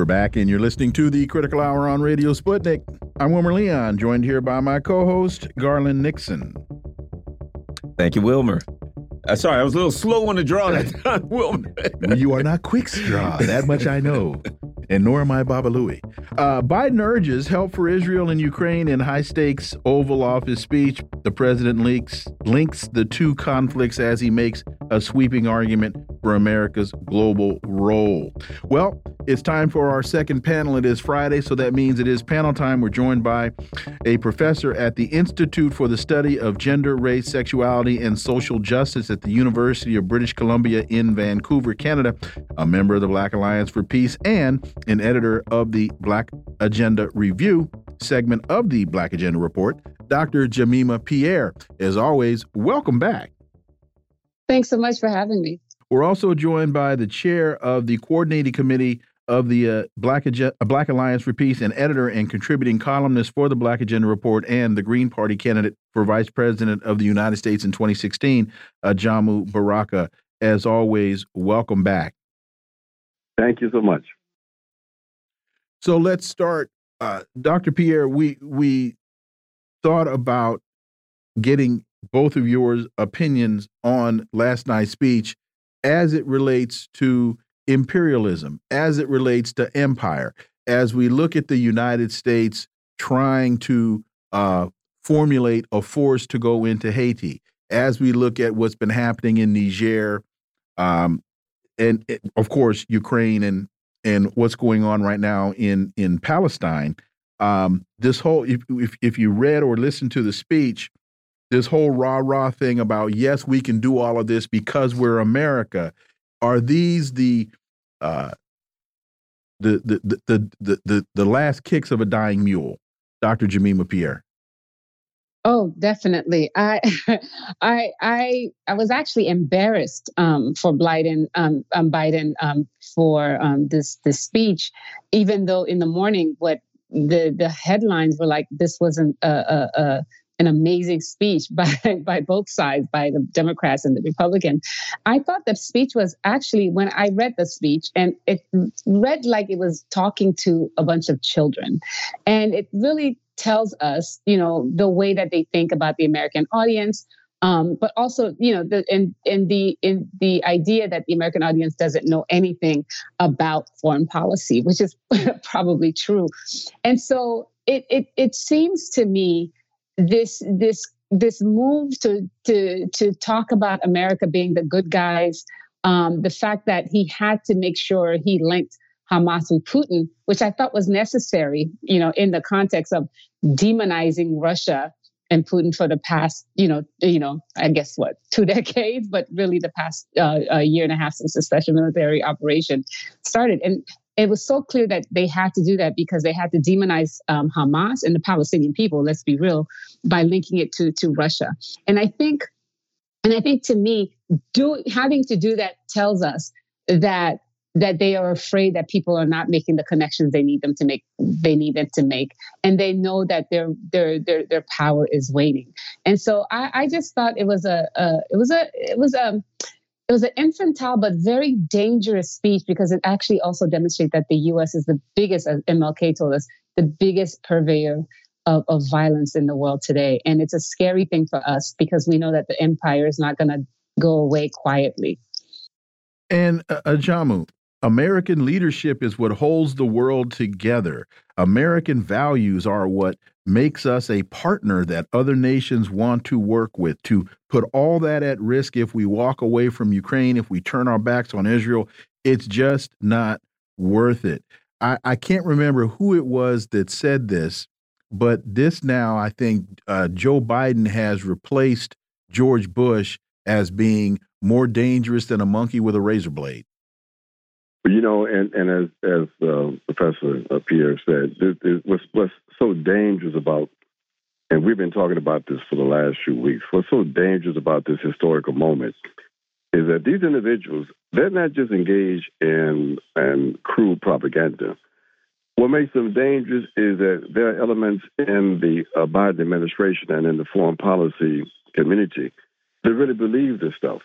We're back, and you're listening to the Critical Hour on Radio Sputnik. I'm Wilmer Leon, joined here by my co host, Garland Nixon. Thank you, Wilmer. Uh, sorry, I was a little slow on the draw that time, Wilmer. you are not Quick Draw, that much I know. And nor am I Baba Looey. Uh, Biden urges help for Israel and Ukraine in high stakes Oval Office speech. The president links, links the two conflicts as he makes a sweeping argument for America's global role. Well, it's time for our second panel. It is Friday, so that means it is panel time. We're joined by a professor at the Institute for the Study of Gender, Race, Sexuality, and Social Justice at the University of British Columbia in Vancouver, Canada, a member of the Black Alliance for Peace, and an editor of the Black Agenda Review segment of the Black Agenda Report, Dr. Jemima Pierre. As always, welcome back. Thanks so much for having me. We're also joined by the chair of the coordinating committee of the uh, Black, Ag Black Alliance for Peace and editor and contributing columnist for the Black Agenda Report and the Green Party candidate for Vice President of the United States in 2016, uh, Jamu Baraka. As always, welcome back. Thank you so much. So let's start uh, Dr. Pierre, we we thought about getting both of your opinions on last night's speech as it relates to imperialism, as it relates to empire, as we look at the United States trying to uh, formulate a force to go into Haiti, as we look at what's been happening in Niger, um, and of course Ukraine and and what's going on right now in in Palestine. Um, this whole if, if if you read or listened to the speech, this whole rah rah thing about yes we can do all of this because we're America. Are these the uh, the, the, the the the the last kicks of a dying mule, Dr. Jemima Pierre? Oh, definitely. I, I, I, I was actually embarrassed um, for Biden, um, um, Biden um, for um, this this speech, even though in the morning what the the headlines were like, this wasn't a, a, a an amazing speech by by both sides, by the Democrats and the Republican. I thought the speech was actually when I read the speech, and it read like it was talking to a bunch of children, and it really tells us, you know, the way that they think about the American audience. Um, but also, you know, the in the in the idea that the American audience doesn't know anything about foreign policy, which is probably true. And so it it it seems to me this this this move to to to talk about America being the good guys, um, the fact that he had to make sure he linked Hamas and Putin, which I thought was necessary, you know, in the context of demonizing Russia and Putin for the past, you know, you know, I guess what two decades, but really the past uh, a year and a half since the special military operation started, and it was so clear that they had to do that because they had to demonize um, Hamas and the Palestinian people. Let's be real, by linking it to to Russia, and I think, and I think to me, do having to do that tells us that that they are afraid that people are not making the connections they need them to make they need them to make and they know that their their their their power is waning and so i i just thought it was a, a it was a it was a it was an infantile but very dangerous speech because it actually also demonstrates that the us is the biggest as mlk told us the biggest purveyor of, of violence in the world today and it's a scary thing for us because we know that the empire is not going to go away quietly and uh, Ajamu, American leadership is what holds the world together. American values are what makes us a partner that other nations want to work with. To put all that at risk if we walk away from Ukraine, if we turn our backs on Israel, it's just not worth it. I, I can't remember who it was that said this, but this now, I think uh, Joe Biden has replaced George Bush as being more dangerous than a monkey with a razor blade. You know, and and as as uh, Professor uh, Pierre said, this, this, what's so dangerous about, and we've been talking about this for the last few weeks. What's so dangerous about this historical moment is that these individuals they're not just engaged in in crude propaganda. What makes them dangerous is that there are elements in the uh, Biden administration and in the foreign policy community that really believe this stuff.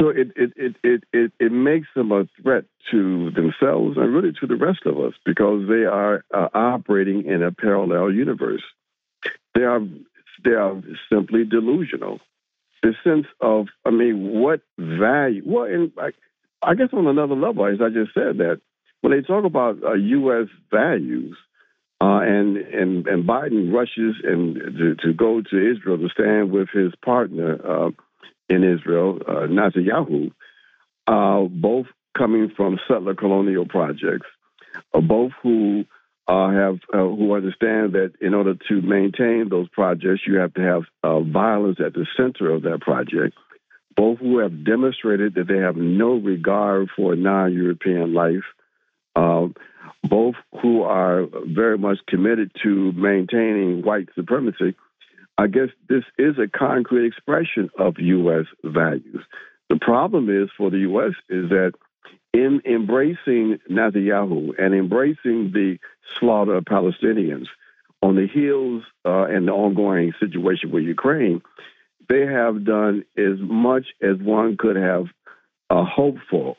So it it, it, it, it, it makes them a threat to themselves and really to the rest of us because they are uh, operating in a parallel universe. They are they are simply delusional. The sense of I mean, what value? Well, in, I, I guess on another level, as I just said, that when they talk about uh, U.S. values, uh, and and and Biden rushes and to, to, go to Israel to stand with his partner uh, in Israel, uh, Netanyahu, uh, both coming from settler colonial projects, uh, both who uh, have uh, who understand that in order to maintain those projects, you have to have uh, violence at the center of that project. Both who have demonstrated that they have no regard for non-European life. both who are very much committed to maintaining white supremacy I guess this is a concrete expression of U.S. values. The problem is for the U.S. is that in embracing Netanyahu and embracing the slaughter of Palestinians on the heels uh, and the ongoing situation with Ukraine, they have done as much as one could have uh, hoped for,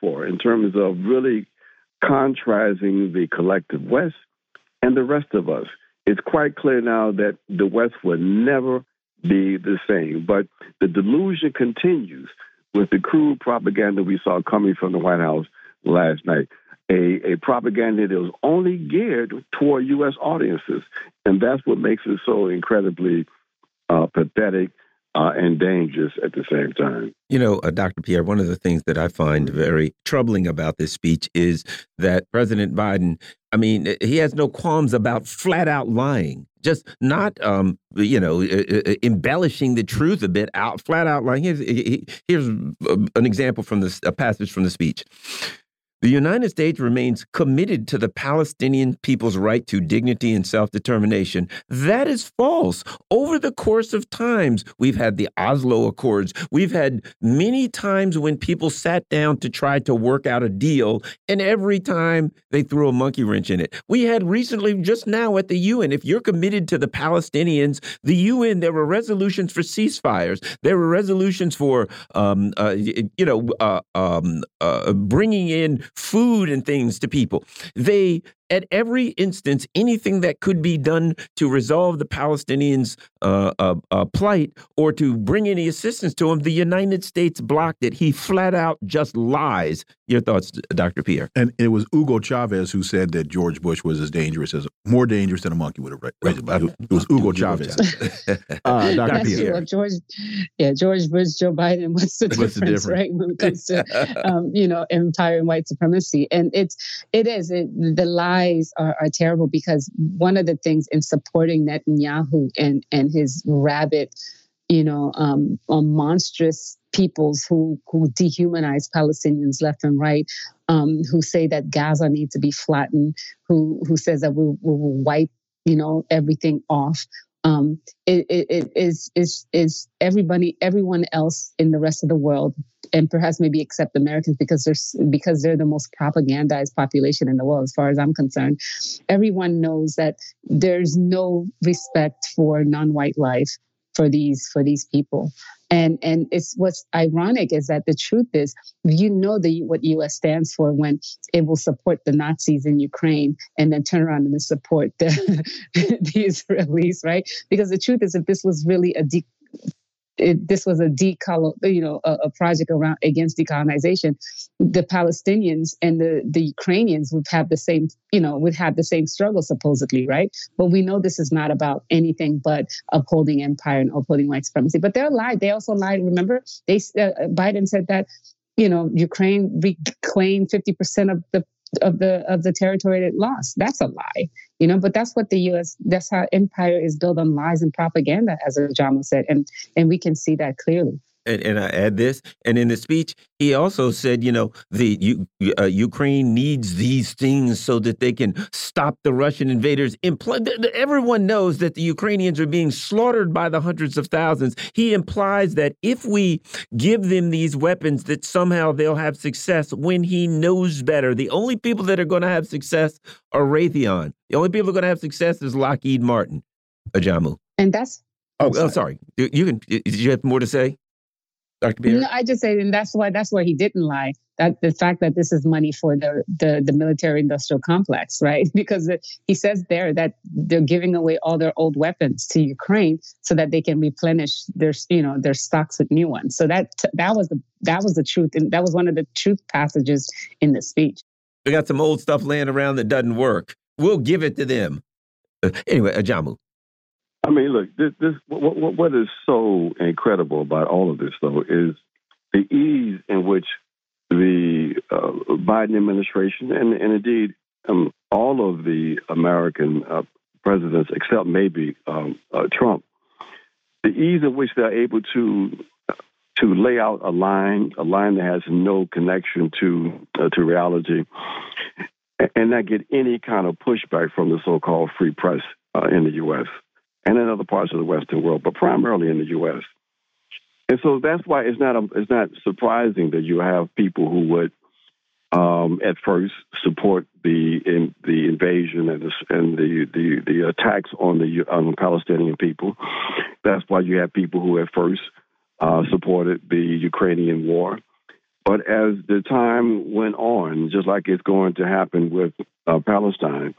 for in terms of really contrasting the collective West and the rest of us. It's quite clear now that the West will never be the same. But the delusion continues with the crude propaganda we saw coming from the White House last night. A, a propaganda that was only geared toward U.S. audiences. And that's what makes it so incredibly uh, pathetic uh, and dangerous at the same time. You know, uh, Dr. Pierre, one of the things that I find very troubling about this speech is that President Biden, I mean, eh, he has no qualms about flat out lying, just not, um, you know, uh, embellishing the truth a bit, out flat out lying. Here's, here's an example from this a passage from the speech. The United States remains committed to the Palestinian people's right to dignity and self determination. That is false. Over the course of times, we've had the Oslo Accords. We've had many times when people sat down to try to work out a deal, and every time they threw a monkey wrench in it. We had recently, just now at the UN, if you're committed to the Palestinians, the UN, there were resolutions for ceasefires, there were resolutions for, um, uh, you know, uh, um, uh, bringing in food and things to people. They at every instance, anything that could be done to resolve the Palestinians' uh, uh, uh, plight or to bring any assistance to them, the United States blocked it. He flat out just lies. Your thoughts, Dr. Pierre? And it was Hugo Chavez who said that George Bush was as dangerous as more dangerous than a monkey would have raised. It was Hugo Chavez. uh, Dr. Pierre. Well, George, yeah, George Bush, Joe Biden. What's the, what's difference, the difference, right? When it comes to um, you know empire and white supremacy, and it's it is it, the lie are, are terrible because one of the things in supporting Netanyahu and and his rabid, you know, um, um, monstrous peoples who who dehumanize Palestinians left and right, um, who say that Gaza needs to be flattened, who who says that we, will wipe you know everything off. Um, it, it, it is is is everybody everyone else in the rest of the world and perhaps maybe except Americans because they're because they're the most propagandized population in the world as far as I'm concerned. Everyone knows that there's no respect for non-white life for these for these people. And and it's what's ironic is that the truth is you know the what us stands for when it will support the nazis in ukraine and then turn around and support the, the israelis right? Because the truth is if this was really a de- it, this was a decolor, you know, a, a, project around against decolonization, the Palestinians and the the Ukrainians would have the same, you know, would have the same struggle supposedly, right? But we know this is not about anything but upholding empire and upholding white supremacy. But they're lied. They also lied. Remember, they uh, Biden said that you know Ukraine reclaimed fifty percent of the of the of the territory it lost. That's a lie, you know. But that's what the U.S. That's how empire is built on lies and propaganda, as Ajamu said, and and we can see that clearly and, and I add this. And in the speech, he also said, you know, the you, uh, Ukraine needs these things so that they can stop the Russian invaders. Everyone knows that the Ukrainians are being slaughtered by the hundreds of thousands. He implies that if we give them these weapons, that somehow they'll have success. When he knows better, the only people that are going to have success are Raytheon. The only people who are going to have success is Lockheed Martin, Ajamu. And that's Oh, oh, sorry. You can. Did you have more to say? Dr. No, I just say, and that's why that's why he didn't lie. That the fact that this is money for the the, the military industrial complex, right? Because it, he says there that they're giving away all their old weapons to Ukraine so that they can replenish their you know their stocks with new ones. So that that was the that was the truth, and that was one of the truth passages in the speech. We got some old stuff laying around that doesn't work. We'll give it to them. Uh, anyway, Ajamu. I mean, look, this, this what, what, what is so incredible about all of this, though, is the ease in which the uh, Biden administration and, and indeed um, all of the American uh, presidents, except maybe um, uh, Trump, the ease in which they're able to to lay out a line, a line that has no connection to uh, to reality, and not get any kind of pushback from the so-called free press uh, in the U.S and in other parts of the Western world, but primarily in the U.S. And so that's why it's not a, it's not surprising that you have people who would um, at first support the in, the invasion and the and the, the, the attacks on the on Palestinian people. That's why you have people who at first uh, supported the Ukrainian war. But as the time went on, just like it's going to happen with uh, Palestine,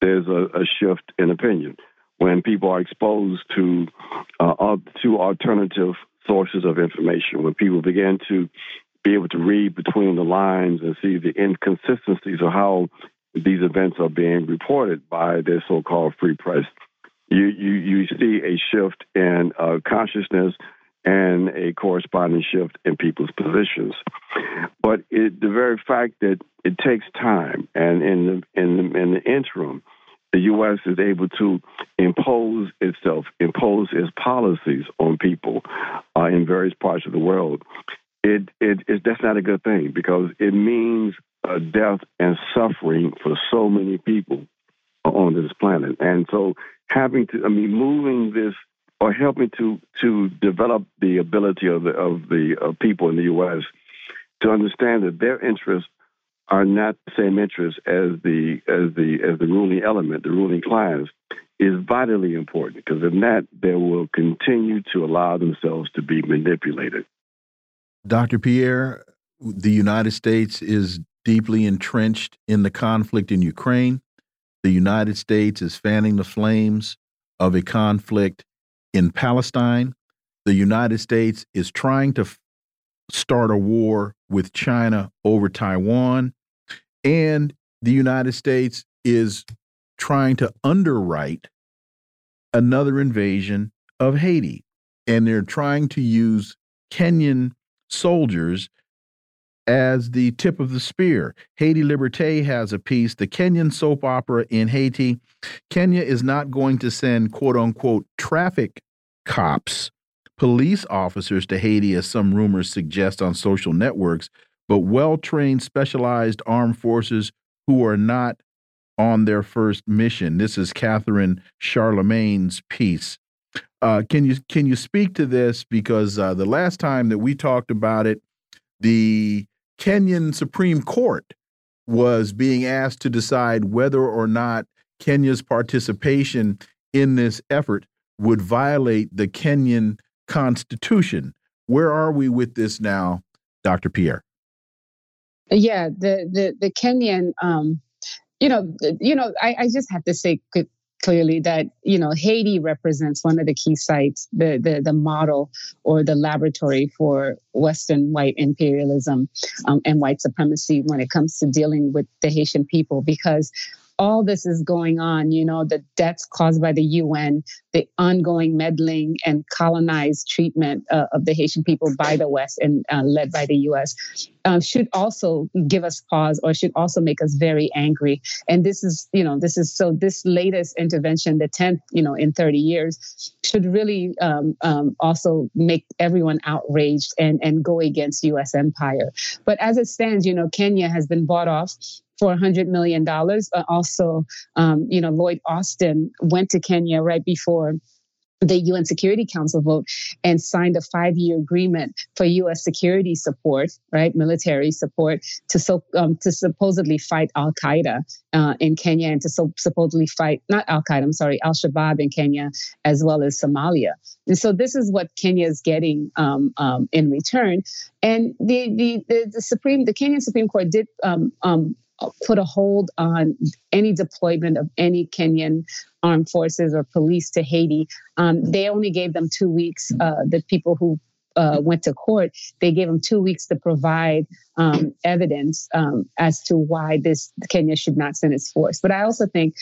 there's a, a shift in opinion. When people are exposed to uh, to alternative sources of information, when people begin to be able to read between the lines and see the inconsistencies of how these events are being reported by their so-called free press, you you, you see a shift in uh, consciousness and a corresponding shift in people's positions. But it, the very fact that it takes time, and in the, in the, in the interim, the U.S. is able to impose itself, impose its policies on people uh, in various parts of the world. It, it, it, that's not a good thing because it means uh, death and suffering for so many people on this planet. And so, having to, I mean, moving this or helping to to develop the ability of the of the of people in the U.S. to understand that their interests are not the same interests as the as the as the ruling element, the ruling class, is vitally important because in that they will continue to allow themselves to be manipulated. Dr. Pierre, the United States is deeply entrenched in the conflict in Ukraine. The United States is fanning the flames of a conflict in Palestine. The United States is trying to start a war with China over Taiwan. And the United States is trying to underwrite another invasion of Haiti. And they're trying to use Kenyan soldiers as the tip of the spear. Haiti Liberté has a piece, the Kenyan soap opera in Haiti. Kenya is not going to send quote unquote traffic cops, police officers to Haiti, as some rumors suggest on social networks, but well trained, specialized armed forces who are not on their first mission. This is Catherine Charlemagne's piece. Uh, can you can you speak to this because uh, the last time that we talked about it, the Kenyan Supreme Court was being asked to decide whether or not Kenya's participation in this effort would violate the Kenyan constitution. Where are we with this now, Dr. Pierre? Yeah, the the the Kenyan, um, you know, you know, I, I just have to say clearly that you know Haiti represents one of the key sites, the the the model or the laboratory for Western white imperialism um, and white supremacy when it comes to dealing with the Haitian people, because all this is going on, you know, the deaths caused by the UN, the ongoing meddling and colonized treatment uh, of the Haitian people by the West and uh, led by the US, uh, should also give us pause or should also make us very angry. And this is, you know, this is so this latest intervention, the 10th, you know, in 30 years, should really um, um, also make everyone outraged and, and go against US empire. But as it stands, you know, Kenya has been bought off for $100 million. Also, um, you know, Lloyd Austin went to Kenya right before the UN Security Council vote and signed a five year agreement for US security support, right, military support to so um, to supposedly fight Al Qaeda uh, in Kenya and to so supposedly fight not Al Qaeda, I'm sorry, Al Shabaab in Kenya as well as Somalia. And so this is what Kenya is getting um, um, in return. And the, the the the Supreme the Kenyan Supreme Court did um, um, put a hold on any deployment of any Kenyan armed forces or police to Haiti. Um, they only gave them two weeks. Uh, the people who uh, went to court, they gave them two weeks to provide um, evidence um, as to why this Kenya should not send its force. But I also think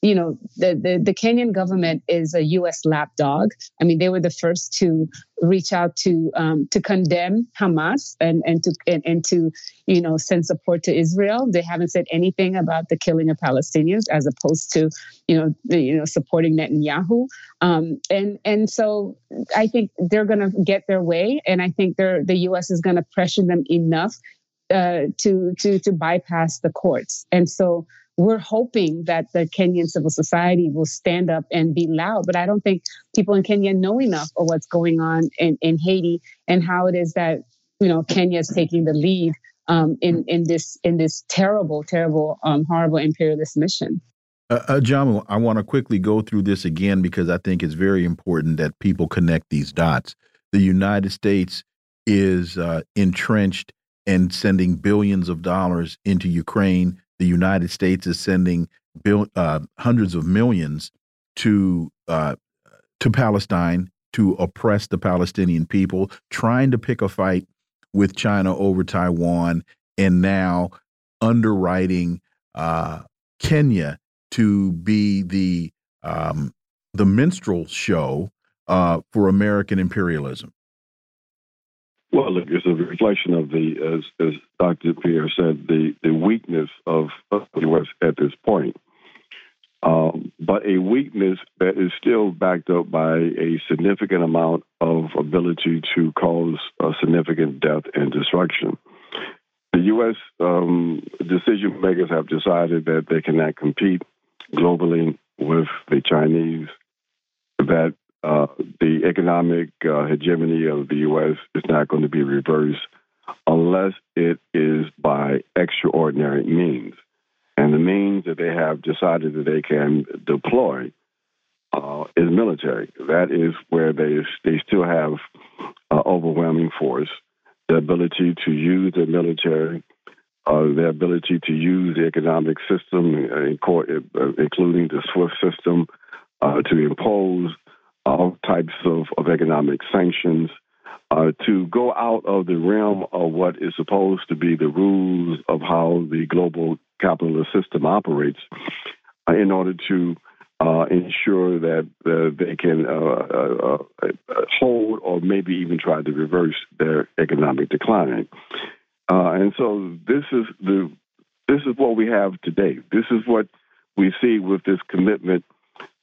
you know, the, the, the Kenyan government is a U.S. lapdog. I mean, they were the first to reach out to um, to condemn Hamas and and to and, and, to you know send support to Israel. They haven't said anything about the killing of Palestinians, as opposed to you know the, you know supporting Netanyahu. Um, and and so I think they're going to get their way, and I think they're the U.S. is going to pressure them enough uh, to to to bypass the courts. And so we're hoping that the Kenyan civil society will stand up and be loud. But I don't think people in Kenya know enough of what's going on in, in Haiti and how it is that you know Kenya is taking the lead um, in in this in this terrible, terrible, um, horrible imperialist mission. Uh, uh, I want to quickly go through this again because I think it's very important that people connect these dots. The United States is uh, entrenched and sending billions of dollars into Ukraine the United States is sending bill, uh, hundreds of millions to uh, to Palestine to oppress the Palestinian people, trying to pick a fight with China over Taiwan, and now underwriting uh, Kenya to be the um, the minstrel show uh, for American imperialism? Well, look, it's a reflection of the, as, as Dr. Pierre said, the, the weakness of, the U.S. at this point. Um, but a weakness that is still backed up by a significant amount of ability to cause a significant death and destruction. The U.S. Um, decision makers have decided that they cannot compete globally with the Chinese, that uh, the economic uh, hegemony of the U.S. is not going to be reversed unless it is by extraordinary means. And the means that they have decided that they can deploy uh, is military. That is where they they still have uh, overwhelming force, the ability to use the military, uh, their ability to use the economic system, uh, uh, including the SWIFT system, uh, to impose all types of, of economic sanctions, uh, to go out of the realm of what is supposed to be the rules of how the global capitalist system operates uh, in order to uh, ensure that uh, they can uh, uh, hold or maybe even try to reverse their economic decline. and so this is the this is what we have today. This is what we see with this commitment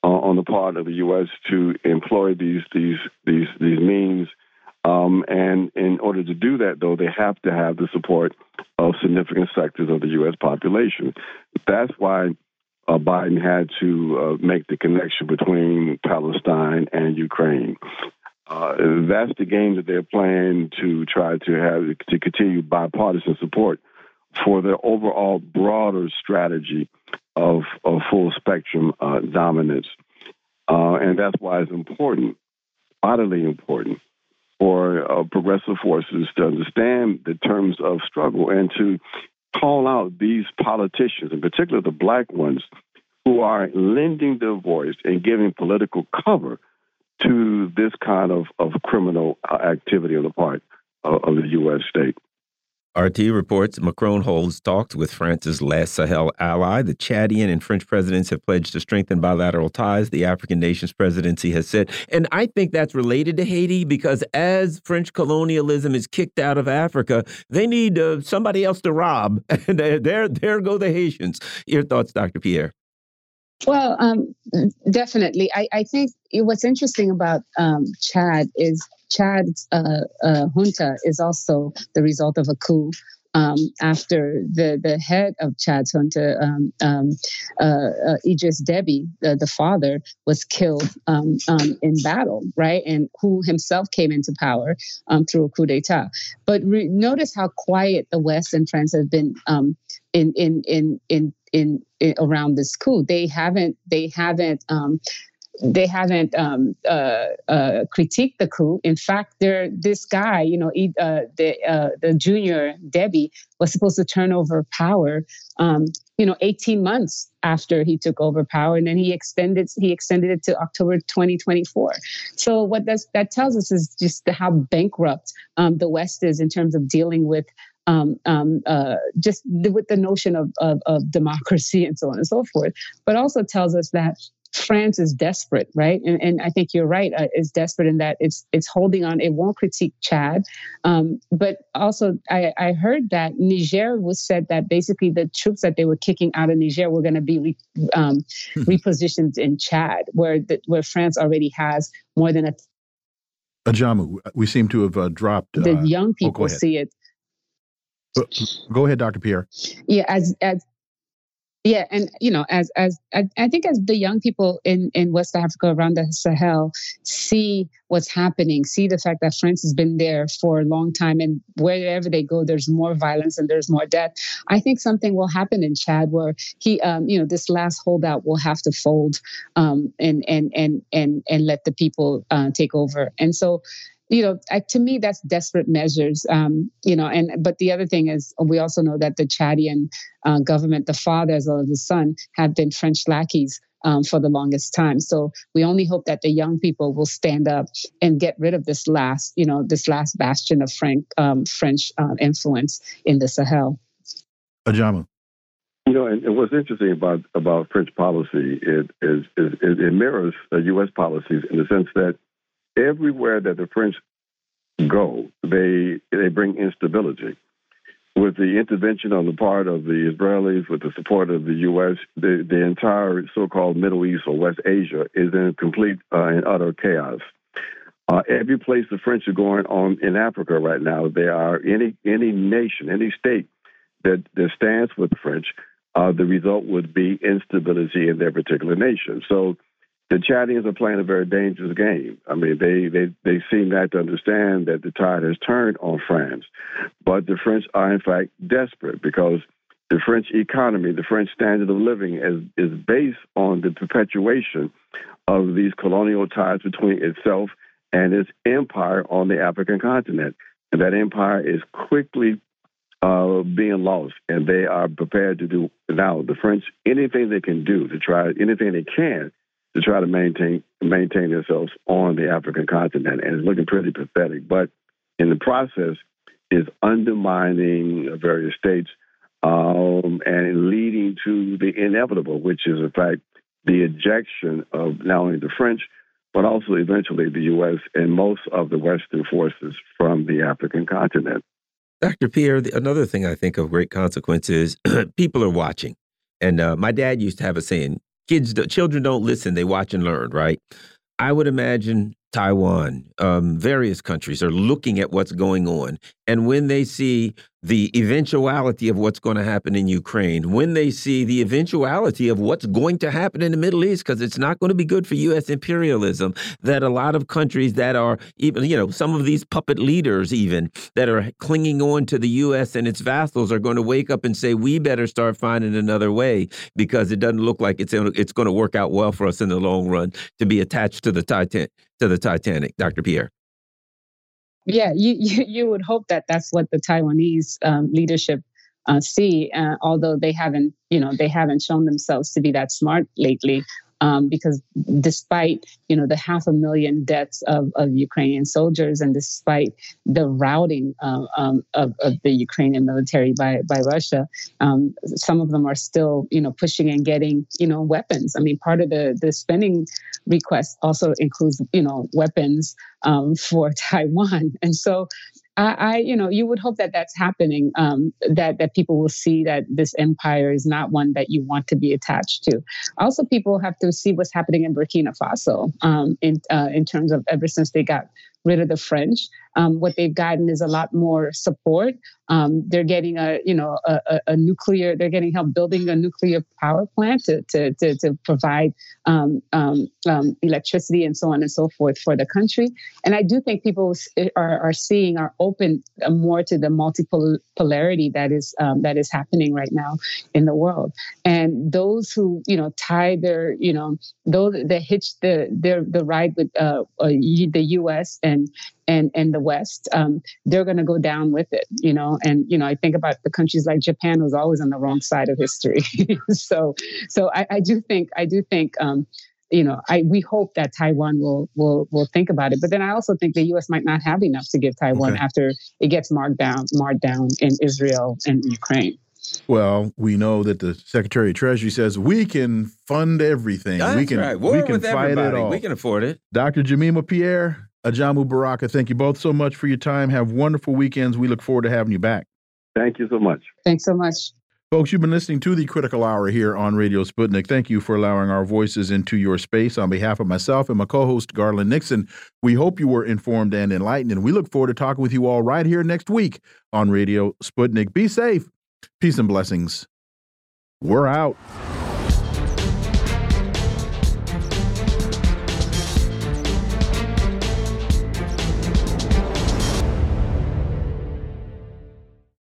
on the part of the U.S. to employ these these these these means um, and in order to do that, though, they have to have the support of significant sectors of the U.S. population. That's why uh, Biden had to uh, make the connection between Palestine and Ukraine. Uh, that's the game that they're playing to try to have to continue bipartisan support for their overall broader strategy of, of full spectrum uh, dominance. Uh, and that's why it's important, vitally important, for uh, progressive forces to understand the terms of struggle and to call out these politicians, in particular the black ones, who are lending their voice and giving political cover to this kind of, of criminal uh, activity on the part of, of the U.S. state. RT reports Macron holds talks with France's last Sahel ally. The Chadian and French presidents have pledged to strengthen bilateral ties, the African nation's presidency has said. And I think that's related to Haiti because as French colonialism is kicked out of Africa, they need uh, somebody else to rob. And there, there go the Haitians. Your thoughts, Dr. Pierre? Well, um, definitely. I, I, think what's interesting about um, Chad is Chad's uh, uh, junta is also the result of a coup. Um, after the, the head of Chad's junta, um, um, uh, uh, Idris Deby, the, the father, was killed um, um, in battle, right? And who himself came into power um, through a coup d'etat. But re- notice how quiet the West and France have been in, in, in, in, in, in around this coup. They haven't, they haven't they haven't um, uh, uh, critiqued the coup. In fact, there this guy, you know, uh, the uh, the junior Deby was supposed to turn over power, um, you know, 18 months after he took over power, and then he extended he extended it to October 2024. So what that's, that tells us is just how bankrupt um, the West is in terms of dealing with um, um, uh, just with the notion of, of, of, democracy and so on and so forth, but also tells us that France is desperate, right? And, and I think you're right. Uh, is desperate in that it's it's holding on. It won't critique Chad, um, but also I, I, heard that Niger was said that basically the troops that they were kicking out of Niger were going to be re, um, hmm. repositioned in Chad, where the, where France already has more than a. Ajamu, we seem to have uh, dropped. The uh, young oh, people oh, see it. Go ahead, Dr. Pierre. Yeah, as as yeah, and you know, as as I, I, think as the young people in in West Africa around the Sahel see what's happening, see the fact that France has been there for a long time, and wherever they go, there's more violence and there's more death. I think something will happen in Chad where he, um, you know, this last holdout will have to fold um, and and and and and let the people uh, take over. And so you know, I, to me, that's desperate measures. Um, you know, and but the other thing is, we also know that the Chadian uh, government, the father as well as the son, have been French lackeys um, for the longest time. So we only hope that the young people will stand up and get rid of this last, you know, this last bastion of Frank, um, French uh, influence in the Sahel. Ajamu. You know, and, and, what's interesting about about French policy it is, is, is it mirrors U.S. policies in the sense that everywhere that the French go, they they bring instability with the intervention on the part of the Israelis, with the support of the U.S., the, the entire so-called Middle East or West Asia is in complete uh, and utter chaos. Uh, every place the French are going on in Africa right now, they are any any nation, any state that, that stands with the French, uh, the result would be instability in their particular nation. So the Chadians are playing a very dangerous game. I mean, they, they, they seem not to understand that the tide has turned on France. But the French are, in fact, desperate because the French economy, the French standard of living is, is based on the perpetuation of these colonial ties between itself and its empire on the African continent. And that empire is quickly uh, being lost, and they are prepared to do now the French anything they can do to try anything they can to try to maintain maintain themselves on the African continent, and it's looking pretty pathetic. But in the process, is undermining various states um, and leading to the inevitable, which is in fact the ejection of not only the French but also eventually the U.S. and most of the Western forces from the African continent. Dr. Pierre, another thing I think of great consequence is people are watching. And uh, my dad used to have a saying, kids, children don't listen, they watch and learn, right? I would imagine Taiwan, um, various countries are looking at what's going on. And when they see the eventuality of what's going to happen in Ukraine, when they see the eventuality of what's going to happen in the Middle East, because it's not going to be good for U.S. imperialism, that a lot of countries that are even, you know, some of these puppet leaders, even that are clinging on to the U.S. and its vassals, are going to wake up and say, we better start finding another way because it doesn't look like it's, it's going to work out well for us in the long run to be attached to the Titan to the Titanic, Dr. Pierre. Yeah, you, you, you would hope that that's what the Taiwanese um, leadership uh, see, uh, although they haven't, you know, they haven't shown themselves to be that smart lately um, because despite you know the half a million deaths of, of Ukrainian soldiers and despite the routing uh, um, of, of, the Ukrainian military by by Russia, um, some of them are still you know pushing and getting you know weapons. I mean, part of the the spending request also includes you know weapons um, for Taiwan, and so I, I, you know, you would hope that that's happening. Um, that that people will see that this empire is not one that you want to be attached to. Also, people have to see what's happening in Burkina Faso um, in uh, in terms of ever since they got rid of the French. Um, what they've gotten is a lot more support. Um, they're getting a you know a, a, a, nuclear. They're getting help building a nuclear power plant to to to, to provide um, um, um electricity and so on and so forth for the country. And I do think people are are seeing are open more to the multipolarity that is um, that is happening right now in the world. And those who you know tie their you know those that hitch the their the ride with uh, uh, the U.S. and and and the West, um, they're going to go down with it, you know. And you know, I think about the countries like Japan, was always on the wrong side of history. so, so I, I, do think I do think. Um, you know, I we hope that Taiwan will will will think about it. But then I also think the U.S. might not have enough to give Taiwan okay. after it gets marked down marked down in Israel and Ukraine. Well, we know that the Secretary of Treasury says we can fund everything. That's we can right. we can fight everybody. it all. We can afford it. Dr. Jemima Pierre, Ajamu Baraka, thank you both so much for your time. Have wonderful weekends. We look forward to having you back. Thank you so much. Thanks so much. Folks, you've been listening to the Critical Hour here on Radio Sputnik. Thank you for allowing our voices into your space. On behalf of myself and my co host, Garland Nixon, we hope you were informed and enlightened. And we look forward to talking with you all right here next week on Radio Sputnik. Be safe. Peace and blessings. We're out.